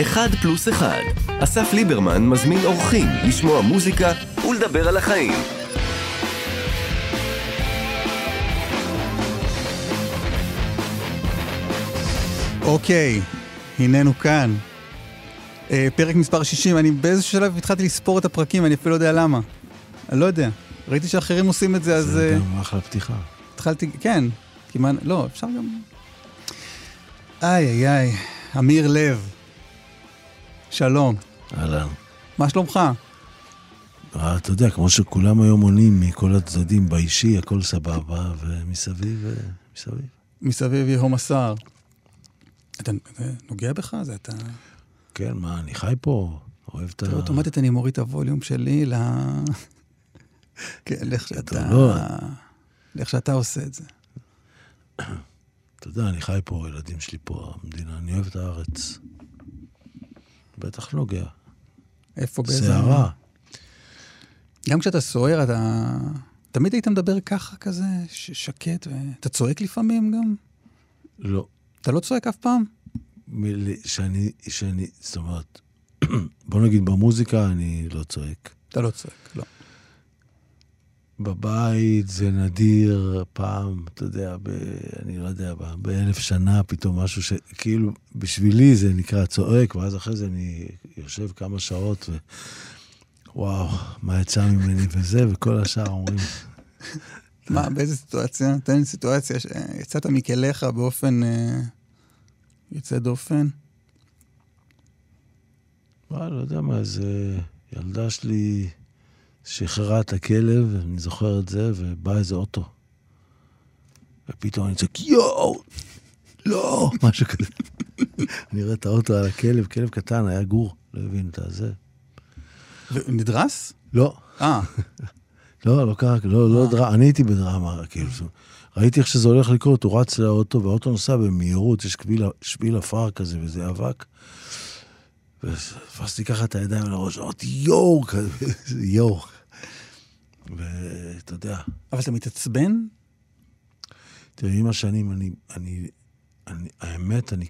אחד פלוס אחד. אסף ליברמן מזמין אורחים לשמוע מוזיקה ולדבר על החיים. אוקיי, הננו כאן. אה, פרק מספר 60, אני באיזשהו שלב התחלתי לספור את הפרקים, אני אפילו לא יודע למה. אני לא יודע. ראיתי שאחרים עושים את זה, אז... זה אה, גם אחלה פתיחה. התחלתי, כן, כמעט, לא, אפשר גם... איי, איי, איי, אמיר לב, שלום, אהלן. מה שלומך? אה, אתה יודע, כמו שכולם היום עונים מכל הצדדים, באישי הכל סבבה, ומסביב, אה, מסביב. מסביב יהום הסער. אתה נוגע בך? זה אתה... כן, מה, אני חי פה, אוהב את ה... אוטומטית אני מוריד את הווליום שלי ל... כן, לאיך שאתה... לא. לאיך שאתה עושה את זה. אתה יודע, אני חי פה, הילדים שלי פה, המדינה, אני אוהב את הארץ. בטח נוגע. איפה, באיזה... סערה. גם כשאתה סוער, אתה... תמיד היית מדבר ככה, כזה, שקט, ו... אתה צועק לפעמים גם? לא. אתה לא צועק אף פעם? שאני, שאני, זאת אומרת, בוא נגיד במוזיקה אני לא צועק. אתה לא צועק, לא. בבית זה נדיר, פעם, אתה יודע, ב, אני לא יודע, ב- באלף שנה פתאום משהו ש... כאילו, בשבילי זה נקרא צועק, ואז אחרי זה אני יושב כמה שעות ו... וואו, מה יצא ממני וזה, וכל השאר אומרים, מה, באיזה סיטואציה? תן לי סיטואציה שיצאת מכליך באופן אה, יוצא דופן. מה, לא יודע מה, איזה ילדה שלי שחררה את הכלב, אני זוכר את זה, ובא איזה אוטו. ופתאום אני צועק, יואו, לא, משהו כזה. אני רואה את האוטו על הכלב, כלב קטן, היה גור, לא הבין את הזה. ונדרס? לא, אה, לא, לא קרה, לא, לא דרמה, אני הייתי בדרמה, כאילו. ראיתי איך שזה הולך לקרות, הוא רץ לאוטו, והאוטו נוסע במהירות, יש שביל, עפר כזה, וזה אבק. ותפסתי ככה את הידיים על הראש, אמרתי, יואו, יואו. ואתה יודע, אבל אתה מתעצבן? תראה, עם השנים, אני, אני, אני, האמת, אני,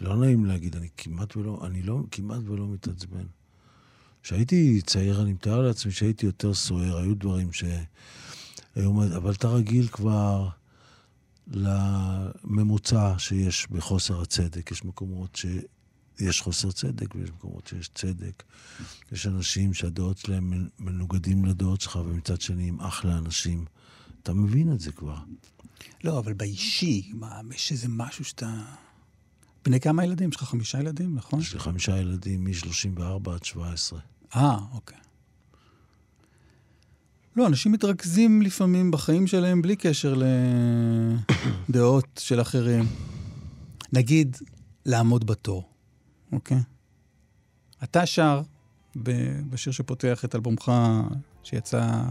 לא נעים להגיד, אני כמעט ולא, אני לא, כמעט ולא מתעצבן. כשהייתי צעיר, אני מתאר לעצמי שהייתי יותר סוער, היו דברים ש... היו, אבל אתה רגיל כבר לממוצע שיש בחוסר הצדק. יש מקומות שיש חוסר צדק ויש מקומות שיש צדק. יש אנשים שהדעות שלהם מנוגדים לדעות שלך, ומצד שני הם אחלה אנשים. אתה מבין את זה כבר. לא, אבל באישי, מה, יש איזה משהו שאתה... בני כמה ילדים? יש לך חמישה ילדים, נכון? יש לי חמישה ילדים מ-34 עד 17. אה, אוקיי. לא, אנשים מתרכזים לפעמים בחיים שלהם בלי קשר לדעות של אחרים. נגיד, לעמוד בתור, אוקיי? אתה שר בשיר שפותח את אלבומך, שיצא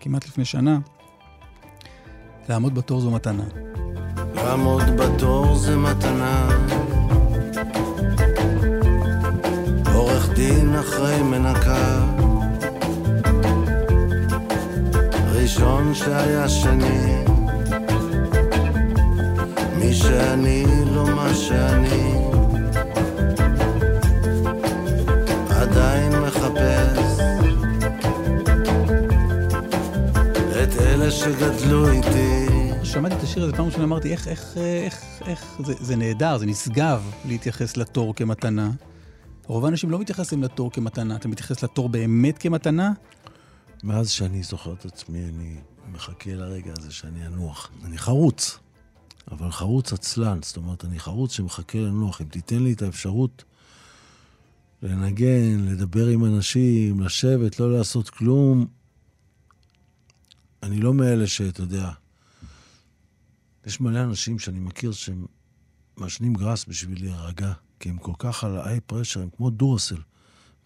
כמעט לפני שנה, לעמוד בתור זו מתנה. לעמוד בתור זה מתנה. עורך דין אחרי מנקה. ראשון שהיה שני. מי שאני לא מה שאני. אלה שגדלו איתי. שמעתי את השיר הזה פעם ראשונה, אמרתי, איך, איך, איך, איך, זה, זה נהדר, זה נשגב להתייחס לתור כמתנה. רוב האנשים לא מתייחסים לתור כמתנה, אתה מתייחס לתור באמת כמתנה? מאז שאני זוכר את עצמי, אני מחכה לרגע הזה שאני אנוח. אני חרוץ, אבל חרוץ עצלן, זאת אומרת, אני חרוץ שמחכה לנוח. אם תיתן לי את האפשרות לנגן, לדבר עם אנשים, לשבת, לא לעשות כלום, אני לא מאלה שאתה יודע, יש מלא אנשים שאני מכיר שהם מעשנים גראס בשביל להירגע, כי הם כל כך על ה-high pressure, הם כמו דורסל,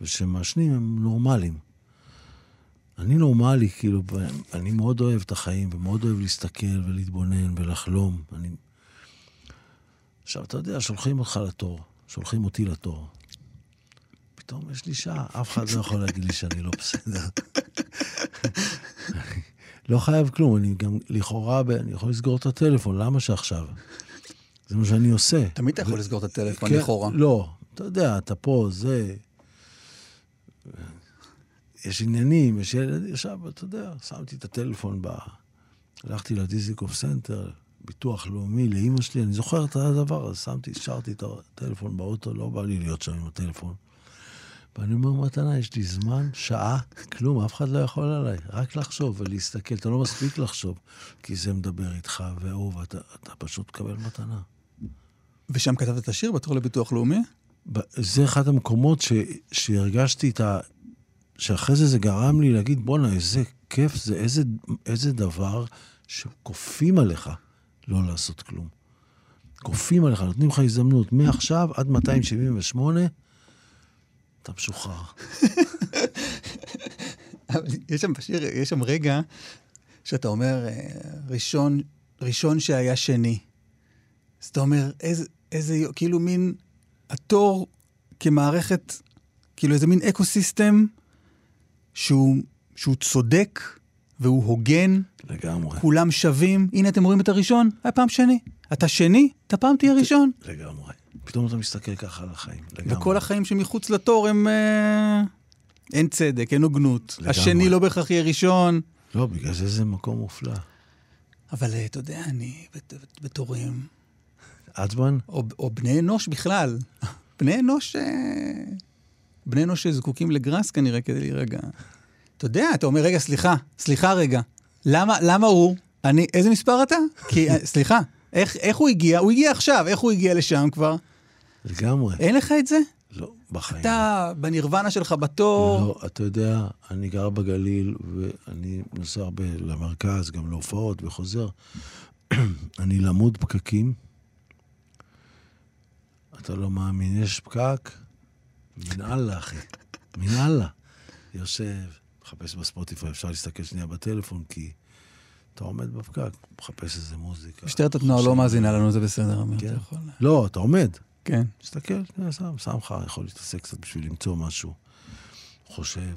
וכשהם מעשנים הם נורמליים. אני נורמלי, כאילו, אני מאוד אוהב את החיים, ומאוד אוהב להסתכל ולהתבונן ולחלום. אני... עכשיו, אתה יודע, שולחים אותך לתור, שולחים אותי לתור. פתאום יש לי שעה, אף אחד לא יכול להגיד לי שאני לא בסדר. לא חייב כלום, אני גם לכאורה, אני יכול לסגור את הטלפון, למה שעכשיו? זה מה שאני עושה. תמיד אתה יכול לסגור את הטלפון כן, לכאורה. לא, אתה יודע, אתה פה, זה... יש עניינים, יש ילד, עכשיו, אתה יודע, שמתי את הטלפון ב... הלכתי לדיזנגוף סנטר, ביטוח לאומי, לאימא שלי, אני זוכר את הדבר הזה, שמתי, השארתי את הטלפון באוטו, לא בא לי להיות שם עם הטלפון. ואני אומר, מתנה, יש לי זמן, שעה, כלום, אף אחד לא יכול עליי. רק לחשוב ולהסתכל, אתה לא מספיק לחשוב, כי זה מדבר איתך, והוא, ואתה אתה פשוט תקבל מתנה. ושם כתבת את השיר בתור לביטוח לאומי? זה אחד המקומות ש, שהרגשתי את ה... שאחרי זה זה גרם לי להגיד, בואנה, איזה כיף זה, איזה, איזה דבר שכופים עליך לא לעשות כלום. כופים עליך, נותנים לך הזדמנות מעכשיו עד 278, אתה משוחרר. יש שם בשיר, יש שם רגע שאתה אומר, אה, ראשון, ראשון שהיה שני. אז אתה אומר, איזה, איזה, כאילו מין, התור כמערכת, כאילו איזה מין eco-system שהוא, שהוא צודק והוא הוגן. לגמרי. כולם שווים. הנה, אתם רואים את הראשון? היה פעם שני. אתה שני, אתה פעם תהיה ראשון. לגמרי. פתאום אתה מסתכל ככה על החיים. לגמרי. וכל החיים שמחוץ לתור הם... אה, אין צדק, אין הוגנות. לגמרי. השני לא בהכרח יהיה ראשון. לא, בגלל זה זה מקום מופלא. אבל אה, אתה יודע, אני בת- בת- בתורים, עצבן? או, או בני אנוש בכלל. בני אנוש... אה, בני אנוש שזקוקים לגראס כנראה כדי להירגע. אתה יודע, אתה אומר, רגע, סליחה, סליחה רגע. למה, למה הוא? אני, איזה מספר אתה? כי, אה, סליחה, איך, איך הוא הגיע? הוא הגיע עכשיו, איך הוא הגיע לשם כבר? לגמרי. אין לך את זה? לא, בחיים. אתה בנירוונה שלך בתור. לא, אתה יודע, אני גר בגליל, ואני נוסע הרבה למרכז, גם להופעות, וחוזר. אני למוד פקקים. אתה לא מאמין, יש פקק? מן אללה, אחי. מן אללה. יושב, מחפש בספוטיפיי, אפשר להסתכל שנייה בטלפון, כי אתה עומד בפקק, מחפש איזה מוזיקה. משטרת התנועה לא מאזינה לנו, זה בסדר, אמיר, אתה כן. יכול... לא, אתה עומד. כן. שנייה, שם, שם לך, יכול להתעסק קצת בשביל למצוא משהו. חושב,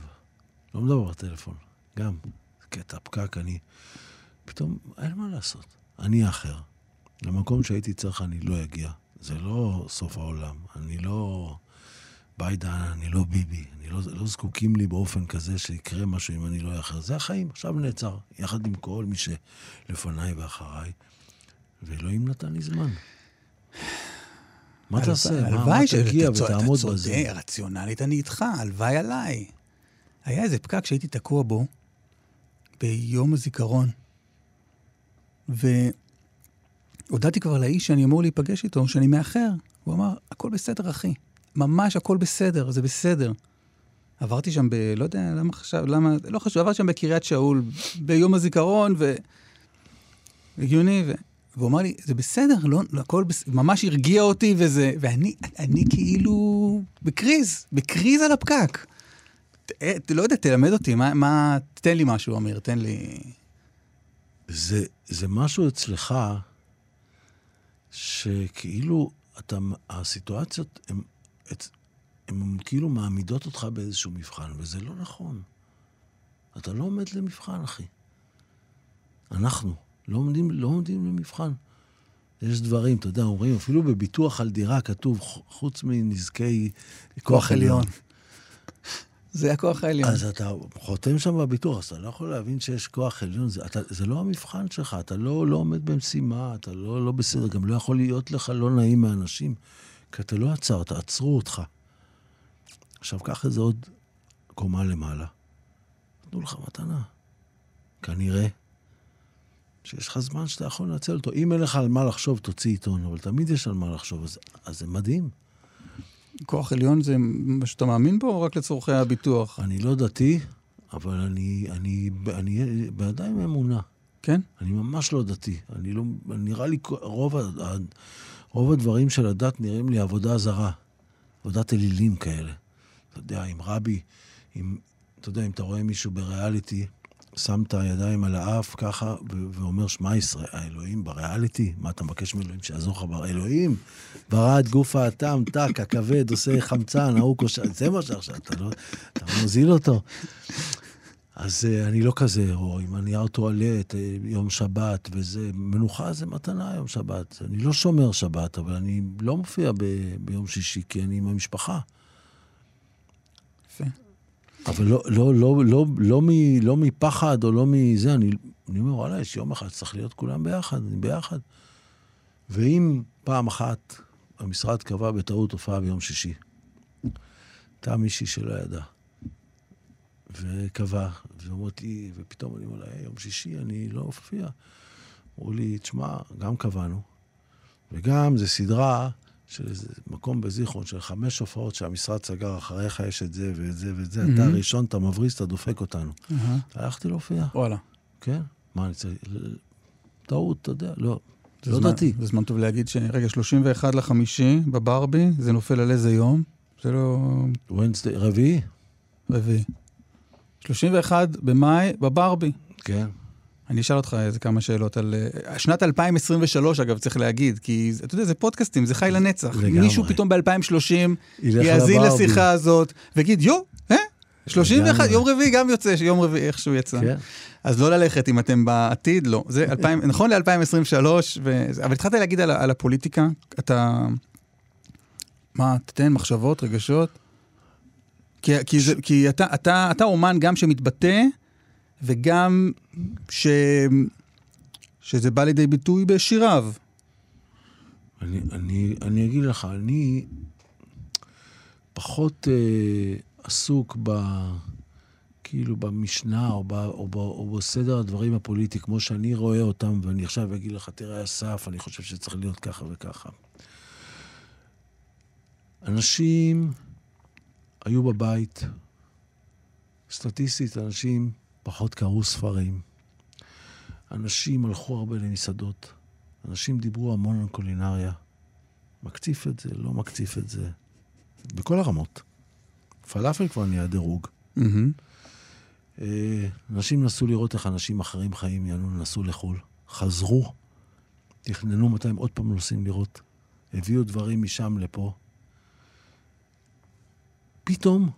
לא מדבר בטלפון, גם. קטע פקק, אני... פתאום, אין מה לעשות. אני אחר. למקום שהייתי צריך אני לא אגיע. זה לא סוף העולם. אני לא ביידן, אני לא ביבי. אני לא, לא זקוקים לי באופן כזה שיקרה משהו אם אני לא אאחר. זה החיים, עכשיו נעצר. יחד עם כל מי שלפניי ואחריי. ואלוהים נתן לי זמן. מה? מה- מה הלוואי תגיע שאתה צודק, ותעמוד אתה בזה? צודק, רציונלית אני איתך, הלוואי עליי. היה איזה פקק שהייתי תקוע בו ביום הזיכרון, והודעתי כבר לאיש שאני אמור להיפגש איתו, שאני מאחר. הוא אמר, הכל בסדר, אחי. ממש הכל בסדר, זה בסדר. עברתי שם ב... לא יודע למה חשב, למה... לא חשוב, עברתי שם בקריית שאול ביום הזיכרון, ו... הגיוני, ו... והוא אמר לי, זה בסדר, לא, הכל בסדר, ממש הרגיע אותי וזה, ואני אני כאילו בקריז, בקריז על הפקק. ת, אה, לא יודע, תלמד אותי, מה, מה, תן לי משהו, אמיר, תן לי... זה, זה משהו אצלך שכאילו אתה, הסיטואציות הן הן כאילו מעמידות אותך באיזשהו מבחן, וזה לא נכון. אתה לא עומד למבחן, אחי. אנחנו לא עומדים, לא עומדים למבחן. יש דברים, אתה יודע, אומרים, אפילו בביטוח על דירה כתוב, חוץ מנזקי כוח עליון. זה הכוח העליון. אז אתה חותם שם בביטוח, אז אתה לא יכול להבין שיש כוח עליון, זה, אתה, זה לא המבחן שלך, אתה לא, לא עומד במשימה, אתה לא, לא בסדר, גם לא יכול להיות לך לא נעים מאנשים, כי אתה לא עצרת, עצרו אותך. עכשיו, קח את זה עוד קומה למעלה. נתנו לך מתנה. כנראה שיש לך זמן שאתה יכול לנצל אותו. אם אין לך על מה לחשוב, תוציא עיתון, אבל תמיד יש על מה לחשוב, אז, אז זה מדהים. כוח עליון זה מה שאתה מאמין בו, או רק לצורכי הביטוח? אני לא דתי, אבל אני, אני, אני, בידיים אמונה. כן? אני ממש לא דתי. אני לא, נראה לי, רוב, רוב הדברים של הדת נראים לי עבודה זרה. עבודת אלילים כאלה. אתה יודע, עם רבי, עם, אתה יודע, אם אתה רואה מישהו בריאליטי, שם את הידיים על האף ככה, ו- ואומר, שמע ישראל, האלוהים בריאליטי? מה אתה מבקש מאלוהים שיעזור לך? אלוהים ברא את גוף האטם, טק, הכבד, עושה חמצן, ההוא קושר, זה מה שעכשיו, אתה לא, אתה מוזיל אותו. אז uh, אני לא כזה, עם הנייר טואלט, uh, יום שבת וזה, מנוחה זה מתנה יום שבת. אני לא שומר שבת, אבל אני לא מופיע ב- ביום שישי, כי אני עם המשפחה. אבל לא, לא, לא, לא, לא, מ, לא מפחד או לא מזה, אני, אני אומר, וואלה, יש יום אחד צריך להיות כולם ביחד, אני ביחד. ואם פעם אחת המשרד קבע בטעות הופעה ביום שישי, הייתה מישהי שלא ידעה, וקבע, ואומרת לי, ופתאום אני אומר לה, "היי, יום שישי, אני לא אופיע. אמרו לי, תשמע, גם קבענו, וגם זו סדרה של איזה מקום בזיכרון, של חמש הופעות שהמשרד סגר, אחריך יש את זה ואת זה ואת זה, אתה מהמם. הראשון, אתה מבריז, אתה דופק אותנו. אהה. הלכתי להופיע, וואלה. כן? מה אני צריך... טעות, אתה יודע, לא. לא דתי. זה זמן טוב להגיד ש... רגע, 31 לחמישי בברבי, זה נופל על איזה יום? זה לא רביעי? רביעי. 31 במאי בברבי. כן. אני אשאל אותך איזה כמה שאלות על... אה, שנת 2023, אגב, צריך להגיד, כי אתה יודע, זה פודקאסטים, זה חי לנצח. לגמרי. מישהו פתאום ב-2030 ילך יאזין. לשיחה הזאת ויגיד, יו, אה? 31, לגמרי. יום רביעי גם יוצא, יום רביעי איכשהו יצא. כן. אז לא ללכת אם אתם בעתיד, לא. זה 2000, נכון ל-2023, אבל התחלת להגיד על, על הפוליטיקה, אתה... מה, תתן מחשבות, רגשות? כי, כי, זה, כי אתה, אתה, אתה אומן גם שמתבטא, וגם ש... שזה בא לידי ביטוי בשיריו. אני, אני, אני אגיד לך, אני פחות אה, עסוק ב... כאילו במשנה או, ב, או, ב, או בסדר הדברים הפוליטי, כמו שאני רואה אותם, ואני עכשיו אגיד לך, תראה, אסף, אני חושב שצריך להיות ככה וככה. אנשים היו בבית, סטטיסטית, אנשים פחות קראו ספרים. אנשים הלכו הרבה למסעדות. אנשים דיברו המון על קולינריה. מקציף את זה, לא מקציף את זה. בכל הרמות. פלאפל כבר נהיה דירוג. אה, אנשים נסו לראות איך אנשים אחרים חיים, יענו, נסעו לחו"ל. חזרו, תכננו מתי הם עוד פעם נוסעים לראות. הביאו דברים משם לפה. פתאום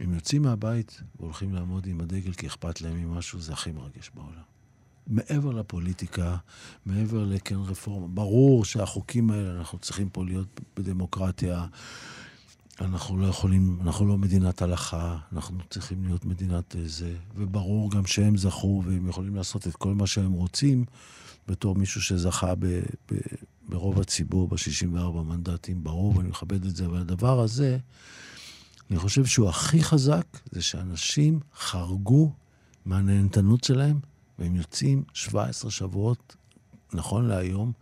הם יוצאים מהבית והולכים לעמוד עם הדגל כי אכפת להם ממשהו, זה הכי מרגש בעולם. מעבר לפוליטיקה, מעבר לכן רפורמה, ברור שהחוקים האלה, אנחנו צריכים פה להיות בדמוקרטיה. אנחנו לא יכולים, אנחנו לא מדינת הלכה, אנחנו צריכים להיות מדינת אה, זה, וברור גם שהם זכו והם יכולים לעשות את כל מה שהם רוצים בתור מישהו שזכה ב, ב, ברוב הציבור, ב-64 מנדטים, ברור, ואני מכבד את זה, אבל הדבר הזה, אני חושב שהוא הכי חזק, זה שאנשים חרגו מהנהנתנות שלהם, והם יוצאים 17 שבועות, נכון להיום,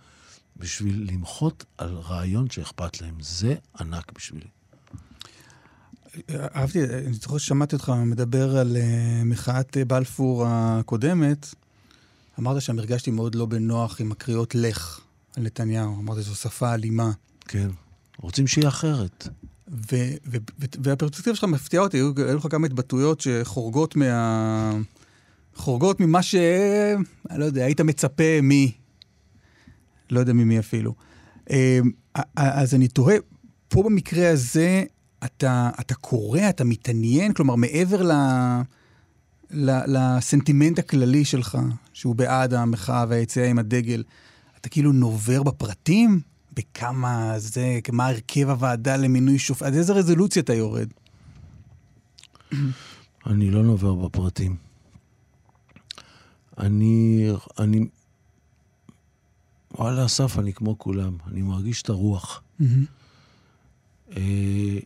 בשביל למחות על רעיון שאכפת להם. זה ענק בשבילי. אהבתי, אני זוכר ששמעתי אותך מדבר על אה, מחאת אה, בלפור הקודמת. אמרת שם הרגשתי מאוד לא בנוח עם הקריאות לך על נתניהו. אמרת זו שפה אלימה. כן. רוצים שיהיה אחרת. והפרספקטיבה שלך מפתיעה אותי, היו היו לך כמה התבטאויות שחורגות מה... חורגות ממה ש... אני לא יודע, היית מצפה מ... לא יודע ממי אפילו. אה, אז אני תוהה, פה במקרה הזה, אתה, אתה קורא, אתה מתעניין, כלומר, מעבר ל... ל- לסנטימנט הכללי שלך, שהוא בעד המחאה והיציאה עם הדגל, אתה כאילו נובר בפרטים? בכמה זה, מה הרכב הוועדה למינוי שופט, עד איזה רזולוציה אתה יורד? אני לא נובר בפרטים. אני, אני, וואלה, אסף, אני כמו כולם. אני מרגיש את הרוח. אה,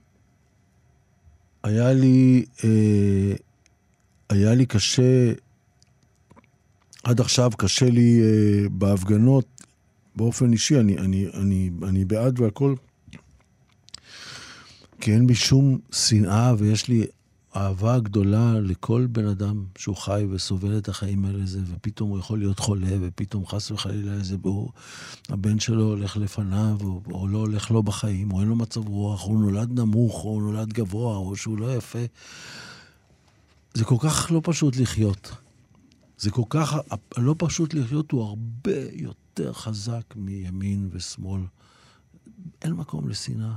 היה לי, אה, היה לי קשה, עד עכשיו קשה לי אה, בהפגנות, באופן אישי, אני, אני, אני, אני בעד והכל, כי אין בי שום שנאה ויש לי אהבה גדולה לכל בן אדם שהוא חי וסובל את החיים האלה, זה, ופתאום הוא יכול להיות חולה, ופתאום חס וחלילה איזה בור, הבן שלו הולך לפניו, או, או לא הולך לו בחיים, או אין לו מצב רוח, או הוא נולד נמוך, או הוא נולד גבוה, או שהוא לא יפה. זה כל כך לא פשוט לחיות. זה כל כך, לא פשוט לחיות הוא הרבה יותר חזק מימין ושמאל. אין מקום לשנאה.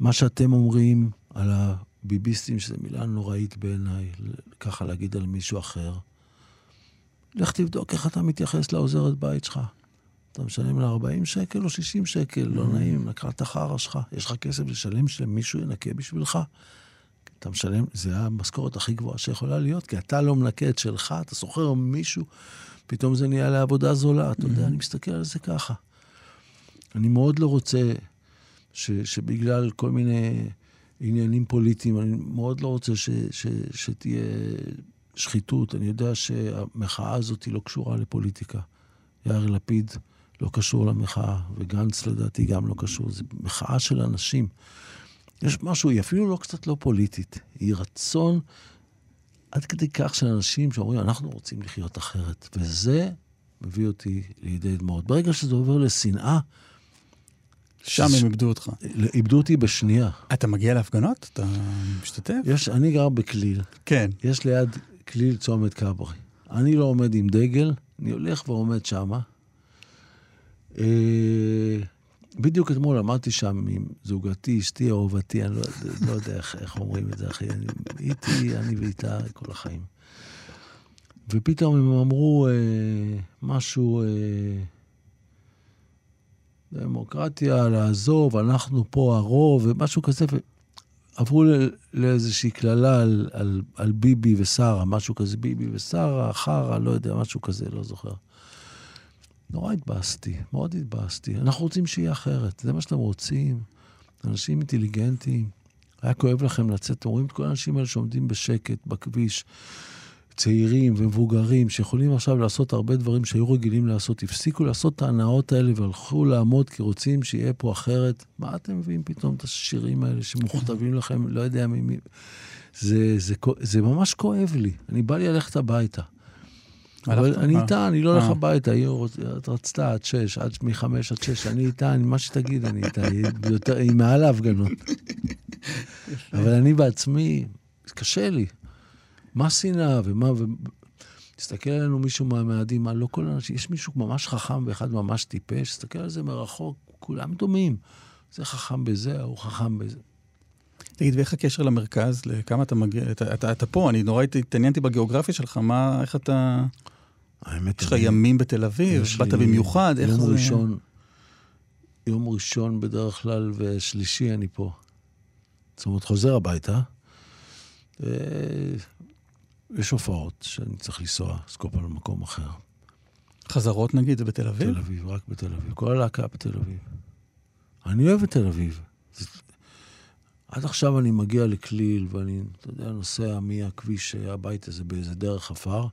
מה שאתם אומרים על ביביסטים, שזו מילה נוראית בעיניי, ככה להגיד על מישהו אחר. לך תבדוק איך אתה מתייחס לעוזרת בית שלך. אתה משלם לה 40 שקל או 60 שקל, לא נעים, לקחה את החרא שלך. יש לך כסף לשלם שמישהו ינקה בשבילך? אתה משלם, זה המשכורת הכי גבוהה שיכולה להיות, כי אתה לא מנקה את שלך, אתה שוכר מישהו, פתאום זה נהיה לעבודה זולה. אתה יודע, אני מסתכל על זה ככה. אני מאוד לא רוצה ש, שבגלל כל מיני עניינים פוליטיים, אני מאוד לא רוצה ש, ש, שתהיה שחיתות. אני יודע שהמחאה הזאת היא לא קשורה לפוליטיקה. יאיר לפיד לא קשור למחאה, וגנץ לדעתי גם לא קשור. זו מחאה של אנשים. יש משהו, היא אפילו לא קצת לא פוליטית, היא רצון עד כדי כך של אנשים שאומרים, אנחנו רוצים לחיות אחרת. וזה מביא אותי לידי דמעות. ברגע שזה עובר לשנאה, שם הם איבדו אותך. איבדו אותי בשנייה. אתה מגיע להפגנות? אתה משתתף? יש, אני גר בכליל. כן. יש ליד כליל צומת כברי. אני לא עומד עם דגל, אני הולך ועומד שמה. אה, בדיוק אתמול עמדתי שם עם זוגתי, אשתי, אהובתי, אני לא, לא יודע איך, איך אומרים את זה, אחי. אני, איתי, אני ואיתה כל החיים. ופתאום הם אמרו אה, משהו, אה, דמוקרטיה, לעזוב, אנחנו פה הרוב, ומשהו כזה, ועברו לאיזושהי קללה על, על, על ביבי ושרה, משהו כזה, ביבי ושרה, חרא, לא יודע, משהו כזה, לא זוכר. נורא התבאסתי, מאוד התבאסתי. אנחנו רוצים שיהיה אחרת, זה מה שאתם רוצים. אנשים אינטליגנטים. היה כואב לכם לצאת, אתם רואים את כל האנשים האלה שעומדים בשקט בכביש, צעירים ומבוגרים, שיכולים עכשיו לעשות הרבה דברים שהיו רגילים לעשות, הפסיקו לעשות את ההנאות האלה והלכו לעמוד כי רוצים שיהיה פה אחרת. מה אתם מביאים פתאום את השירים האלה שמוכתבים לכם, לא יודע מי... זה, זה, זה, זה ממש כואב לי. אני בא לי ללכת הביתה. אבל אני איתה, אני לא הולך הביתה, היא רצתה עד שש, עד מחמש עד שש, אני איתה, מה שתגיד, אני איתה, היא מעל ההפגנות. אבל אני בעצמי, קשה לי. מה שנאה ומה... תסתכל עלינו מישהו מהמאדים, מה לא כל האנשים, יש מישהו ממש חכם ואחד ממש טיפש, תסתכל על זה מרחוק, כולם דומים. זה חכם בזה, ההוא חכם בזה. תגיד, ואיך הקשר למרכז? לכמה אתה מגיע? אתה, אתה, אתה פה, אני נורא התעניינתי בגיאוגרפיה שלך, מה, איך אתה... האמת, יש לך ימים בתל אביב, באת במיוחד, איך זה... ראשון, יום ראשון בדרך כלל ושלישי אני פה. זאת אומרת, חוזר הביתה. יש הופעות שאני צריך לנסוע, אז כל פעם למקום אחר. חזרות נגיד, זה בתל אביב? בתל אביב, רק בתל אביב. כל הלהקה בתל אביב. אני אוהב את תל אביב. זה... עד עכשיו אני מגיע לכליל, ואני, אתה יודע, נוסע מהכביש הביתה הזה באיזה דרך עפר,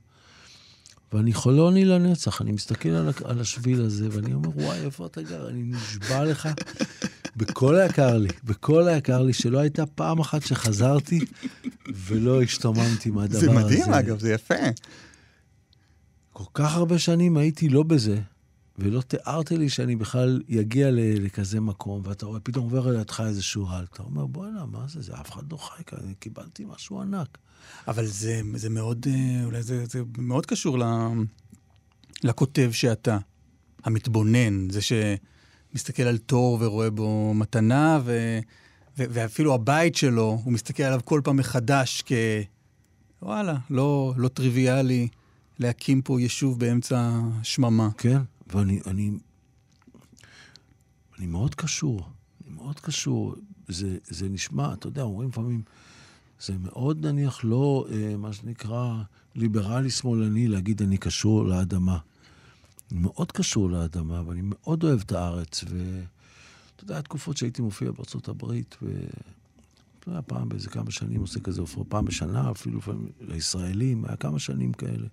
ואני חולוני לנצח. אני מסתכל על, על השביל הזה, ואני אומר, וואי, איפה אתה גר? אני נשבע לך, בכל היקר לי, בכל היקר לי, שלא הייתה פעם אחת שחזרתי ולא השתוממתי מהדבר הזה. זה מדהים, הזה. אגב, זה יפה. כל כך הרבה שנים הייתי לא בזה, ולא תיארתי לי שאני בכלל אגיע לכזה מקום, ואתה רואה, פתאום עובר לידך איזשהו רעל. אתה אומר, בוא'נה, מה זה? זה אף אחד לא חי כאן, קיבלתי משהו ענק. אבל זה, זה מאוד, אה, אולי זה, זה מאוד קשור ל, לכותב שאתה, המתבונן, זה שמסתכל על תור ורואה בו מתנה, ו, ו, ואפילו הבית שלו, הוא מסתכל עליו כל פעם מחדש כ... וואלה, לא, לא טריוויאלי להקים פה יישוב באמצע שממה. כן, ואני אני, אני מאוד קשור, אני מאוד קשור. זה, זה נשמע, אתה יודע, אומרים לפעמים, זה מאוד נניח לא, אה, מה שנקרא, ליברלי-שמאלני להגיד אני קשור לאדמה. אני מאוד קשור לאדמה, ואני מאוד אוהב את הארץ. ואתה יודע, תקופות שהייתי מופיע בארצות הברית, ו... אתה יודע, פעם באיזה כמה שנים עושה כזה הופעה, פעם בשנה אפילו, לפעמים לישראלים, היה כמה שנים כאלה.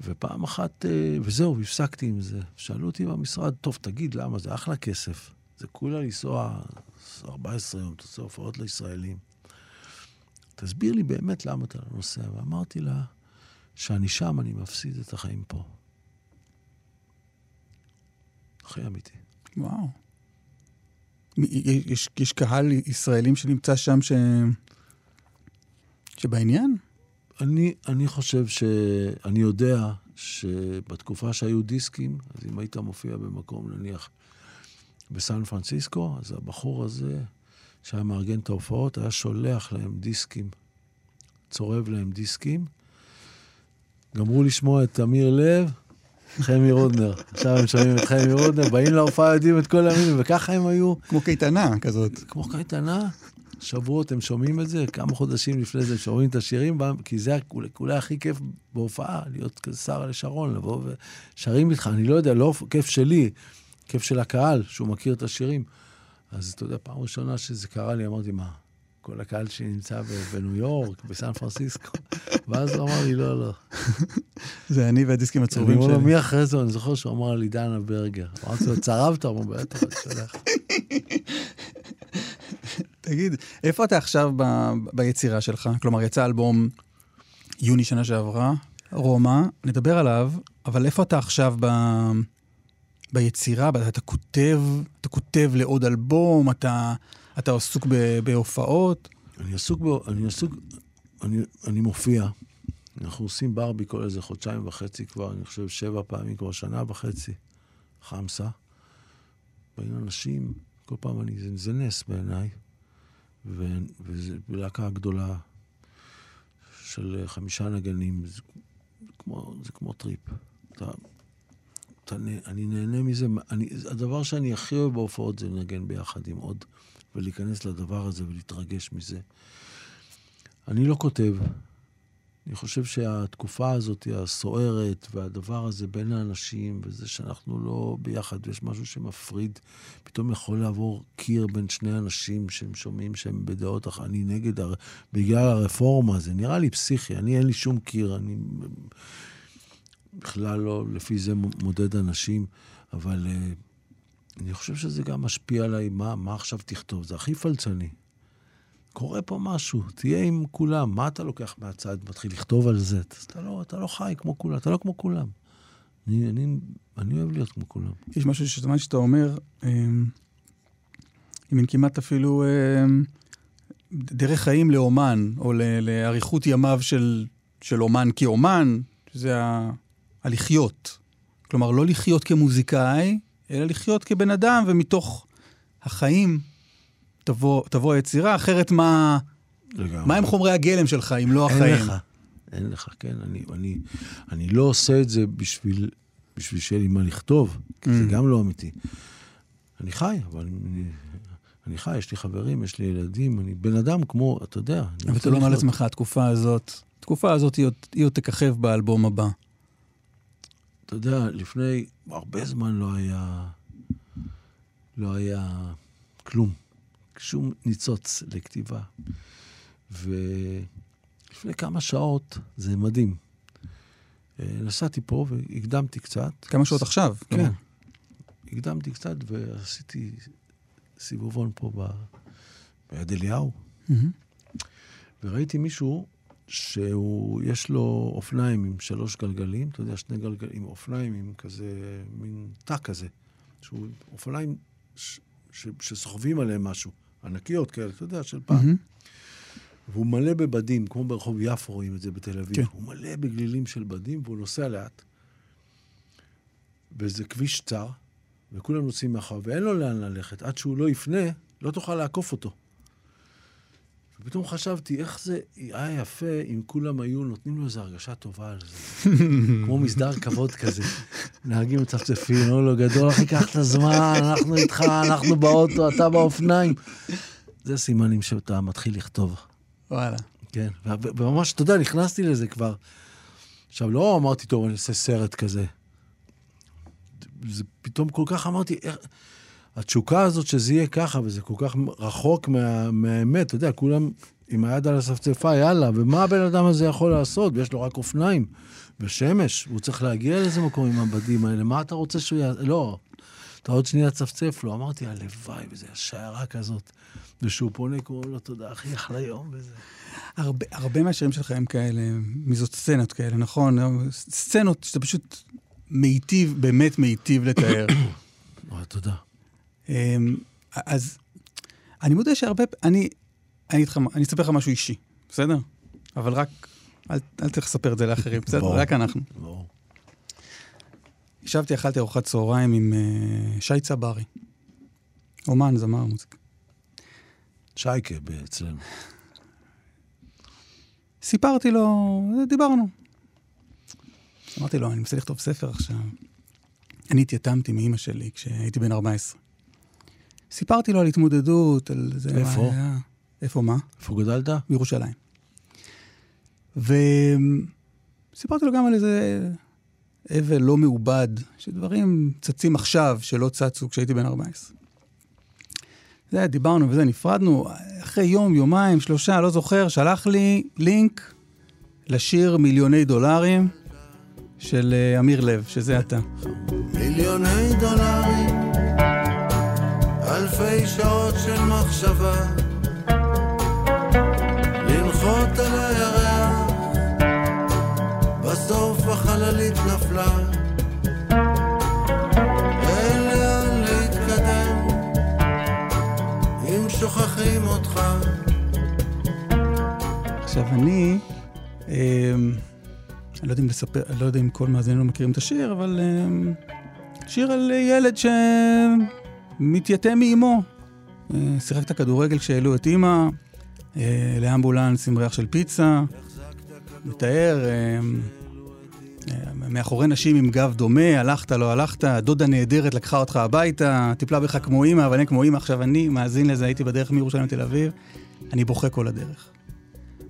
ופעם אחת, אה, וזהו, הפסקתי עם זה. שאלו אותי במשרד, טוב, תגיד, למה? זה אחלה כסף. זה כולה לנסוע 14 יום, אתה עושה הופעות לישראלים. תסביר לי באמת למה אתה לא נוסע. ואמרתי לה, שאני שם, אני מפסיד את החיים פה. הכי אמיתי. וואו. יש, יש קהל ישראלים שנמצא שם ש... שבעניין? אני, אני חושב ש... אני יודע שבתקופה שהיו דיסקים, אז אם היית מופיע במקום, נניח, בסן פרנסיסקו, אז הבחור הזה, שהיה מארגן את ההופעות, היה שולח להם דיסקים, צורב להם דיסקים. גמרו לשמוע את אמיר לב, חמי רודנר. עכשיו הם שומעים את חמי רודנר, באים להופעה, יודעים את כל המילים, וככה הם היו, כמו קייטנה כזאת. כמו קייטנה, שבועות הם שומעים את זה, כמה חודשים לפני זה שומעים את השירים, כי זה אולי, הכי כיף בהופעה, להיות שר לשרון, לבוא ושרים איתך, אני לא יודע, לא כיף שלי, כיף של הקהל, שהוא מכיר את השירים. אז אתה יודע, פעם ראשונה שזה קרה לי, אמרתי, מה, כל הקהל שנמצא בניו יורק, בסן פרנסיסקו. ואז הוא אמר לי, לא, לא. זה אני והדיסקים הצהובים אני אומר לו, שלי. מי אחרי זה? אני זוכר שהוא אמר לי, דנה ברגר. אמרתי לו, צרבת? הוא אומר, בטח, אני שולח. תגיד, איפה אתה עכשיו ב- ביצירה שלך? כלומר, יצא אלבום יוני שנה שעברה, רומא, נדבר עליו, אבל איפה אתה עכשיו ב... ביצירה? אתה, כותב, אתה כותב לעוד אלבום, אתה, אתה עסוק ב, בהופעות? אני עסוק בו, אני עסוק, אני, אני מופיע. אנחנו עושים ברבי כל איזה חודשיים וחצי כבר, אני חושב שבע פעמים, כבר שנה וחצי, חמסה. באים אנשים, כל פעם אני, זה, זה נס בעיניי. ו- וזה להקה גדולה של חמישה נגנים, זה כמו, זה כמו טריפ. אתה, נה- אני נהנה מזה, אני, הדבר שאני הכי אוהב בהופעות זה לנגן ביחד עם עוד, ולהיכנס לדבר הזה ולהתרגש מזה. אני לא כותב. אני חושב שהתקופה הזאת, הסוערת, והדבר הזה בין האנשים, וזה שאנחנו לא ביחד, ויש משהו שמפריד, פתאום יכול לעבור קיר בין שני אנשים שהם שומעים שהם בדעות אחרות. אני נגד, הר... בגלל הרפורמה, זה נראה לי פסיכי. אני, אין לי שום קיר, אני בכלל לא לפי זה מודד אנשים, אבל uh, אני חושב שזה גם משפיע עליי, מה, מה עכשיו תכתוב? זה הכי פלצני. קורה פה משהו, תהיה עם כולם. מה אתה לוקח מהצד, מתחיל לכתוב על זה? אתה לא, אתה לא חי כמו כולם, אתה לא כמו כולם. אני, אני, אני אוהב להיות כמו כולם. יש משהו שזמן שאתה אומר, אה, היא מין כמעט אפילו אה, דרך חיים לאומן, או לאריכות ימיו של, של אומן כאומן, שזה הלחיות. כלומר, לא לחיות כמוזיקאי, אלא לחיות כבן אדם, ומתוך החיים תבוא, תבוא היצירה, אחרת מה, לגמרי. מה הם חומרי הגלם שלך אם לא אין החיים? לך, אין לך, כן. אני, אני, אני לא עושה את זה בשביל, בשביל שיהיה לי מה לכתוב, כי זה Mm. גם לא אמיתי. אני חי, אבל אני, אני חי, יש לי חברים, יש לי ילדים, אני בן אדם כמו, אתה יודע. אבל אתה לא אומר לחיות. לעצמך, התקופה הזאת, התקופה הזאת היא עוד תככב באלבום הבא. אתה יודע, לפני הרבה זמן לא היה, לא היה כלום, שום ניצוץ לכתיבה. ולפני כמה שעות, זה מדהים. אה, נסעתי פה והקדמתי קצת. כמה שעות עכשיו? כן. כלומר. הקדמתי קצת ועשיתי סיבובון פה ב... ביד אליהו, מהמם. וראיתי מישהו שהוא, יש לו אופניים עם שלוש גלגלים, אתה יודע, שני גלגלים, עם אופניים עם כזה, מין תא כזה, שהוא אופניים ש, ש, שסוחבים עליהם משהו, ענקיות כאלה, אתה יודע, של פעם. מהמם. והוא מלא בבדים, כמו ברחוב יפו רואים את זה בתל אביב. כן. הוא מלא בגלילים של בדים, והוא נוסע לאט. וזה כביש צר, וכולם נוסעים מאחור, ואין לו לאן ללכת. עד שהוא לא יפנה, לא תוכל לעקוף אותו. ופתאום חשבתי, איך זה היה יפה אם כולם היו נותנים לו איזו הרגשה טובה על זה. כמו מסדר כבוד כזה. נהגים מצפצפים, אומרים לו, גדול, אחי, קח את הזמן, אנחנו איתך, אנחנו באוטו, אתה באופניים. זה סימנים שאתה מתחיל לכתוב. וואלה. כן, וממש, אתה יודע, נכנסתי לזה כבר. עכשיו, לא אמרתי, טוב, אני אעשה סרט כזה. זה פתאום כל כך אמרתי, איך... התשוקה הזאת שזה יהיה ככה, וזה כל כך רחוק מה, מהאמת, אתה יודע, כולם עם היד על הספצפה, יאללה, ומה הבן אדם הזה יכול לעשות? ויש לו רק אופניים ושמש, הוא צריך להגיע לאיזה מקום עם הבדים האלה, מה אתה רוצה שהוא יעשה? לא, אתה עוד שנייה צפצף לו. אמרתי, הלוואי, וזו שיירה כזאת. ושהוא פונה, קוראים לו, תודה, אחי, אחלה יום, וזה. הרבה, הרבה מהשירים שלך הם כאלה, מזאת סצנות כאלה, נכון? סצנות שאתה פשוט מיטיב, באמת מיטיב לתאר. תודה. אמ, אז אני מודה שהרבה, אני, אני מה- אני אספר לך משהו אישי, בסדר? אבל רק, אל, אל תלך לספר את זה לאחרים, בסדר? ברור. רק אנחנו. ברור. ישבתי, אכלתי ארוחת צהריים עם uh, שי צברי, אומן, זמר מוזיקה. שייקה אצלנו. סיפרתי לו, דיברנו. אמרתי לו, אני מנסה לכתוב ספר עכשיו. אני התייתמתי מאימא שלי כשהייתי בן 14. סיפרתי לו על התמודדות, על זה... איפה? מה היה. איפה מה? איפה גדלת? בירושלים. וסיפרתי לו גם על איזה אבל לא מעובד, שדברים צצים עכשיו שלא צצו כשהייתי בן 14. זה, דיברנו וזה, נפרדנו. אחרי יום, יומיים, שלושה, לא זוכר, שלח לי לינק לשיר מיליוני דולרים של אה, אמיר לב, שזה אתה. מיליוני דולרים, אלפי שעות של מחשבה, לנחות על הירח, בסוף החללית נפלה. אין לאן להתקדם, אם שוכחים אותך. עכשיו, אני, אה, אני לא יודע אם לספר, לא יודע אם כל מאזיננו מכירים את השיר, אבל אה, שיר על ילד שמתייתם מאימו. אה, שיחק את הכדורגל כשהעלו את אימא, אה, לאמבולנס עם ריח של פיצה, מתאר, אה, מאחורי נשים עם גב דומה, הלכת, לא הלכת, דודה נהדרת לקחה אותך הביתה, טיפלה בך כמו אימא, אבל אין כמו אימא. עכשיו אני מאזין לזה, הייתי בדרך מירושלים לתל אביב, אני בוכה כל הדרך.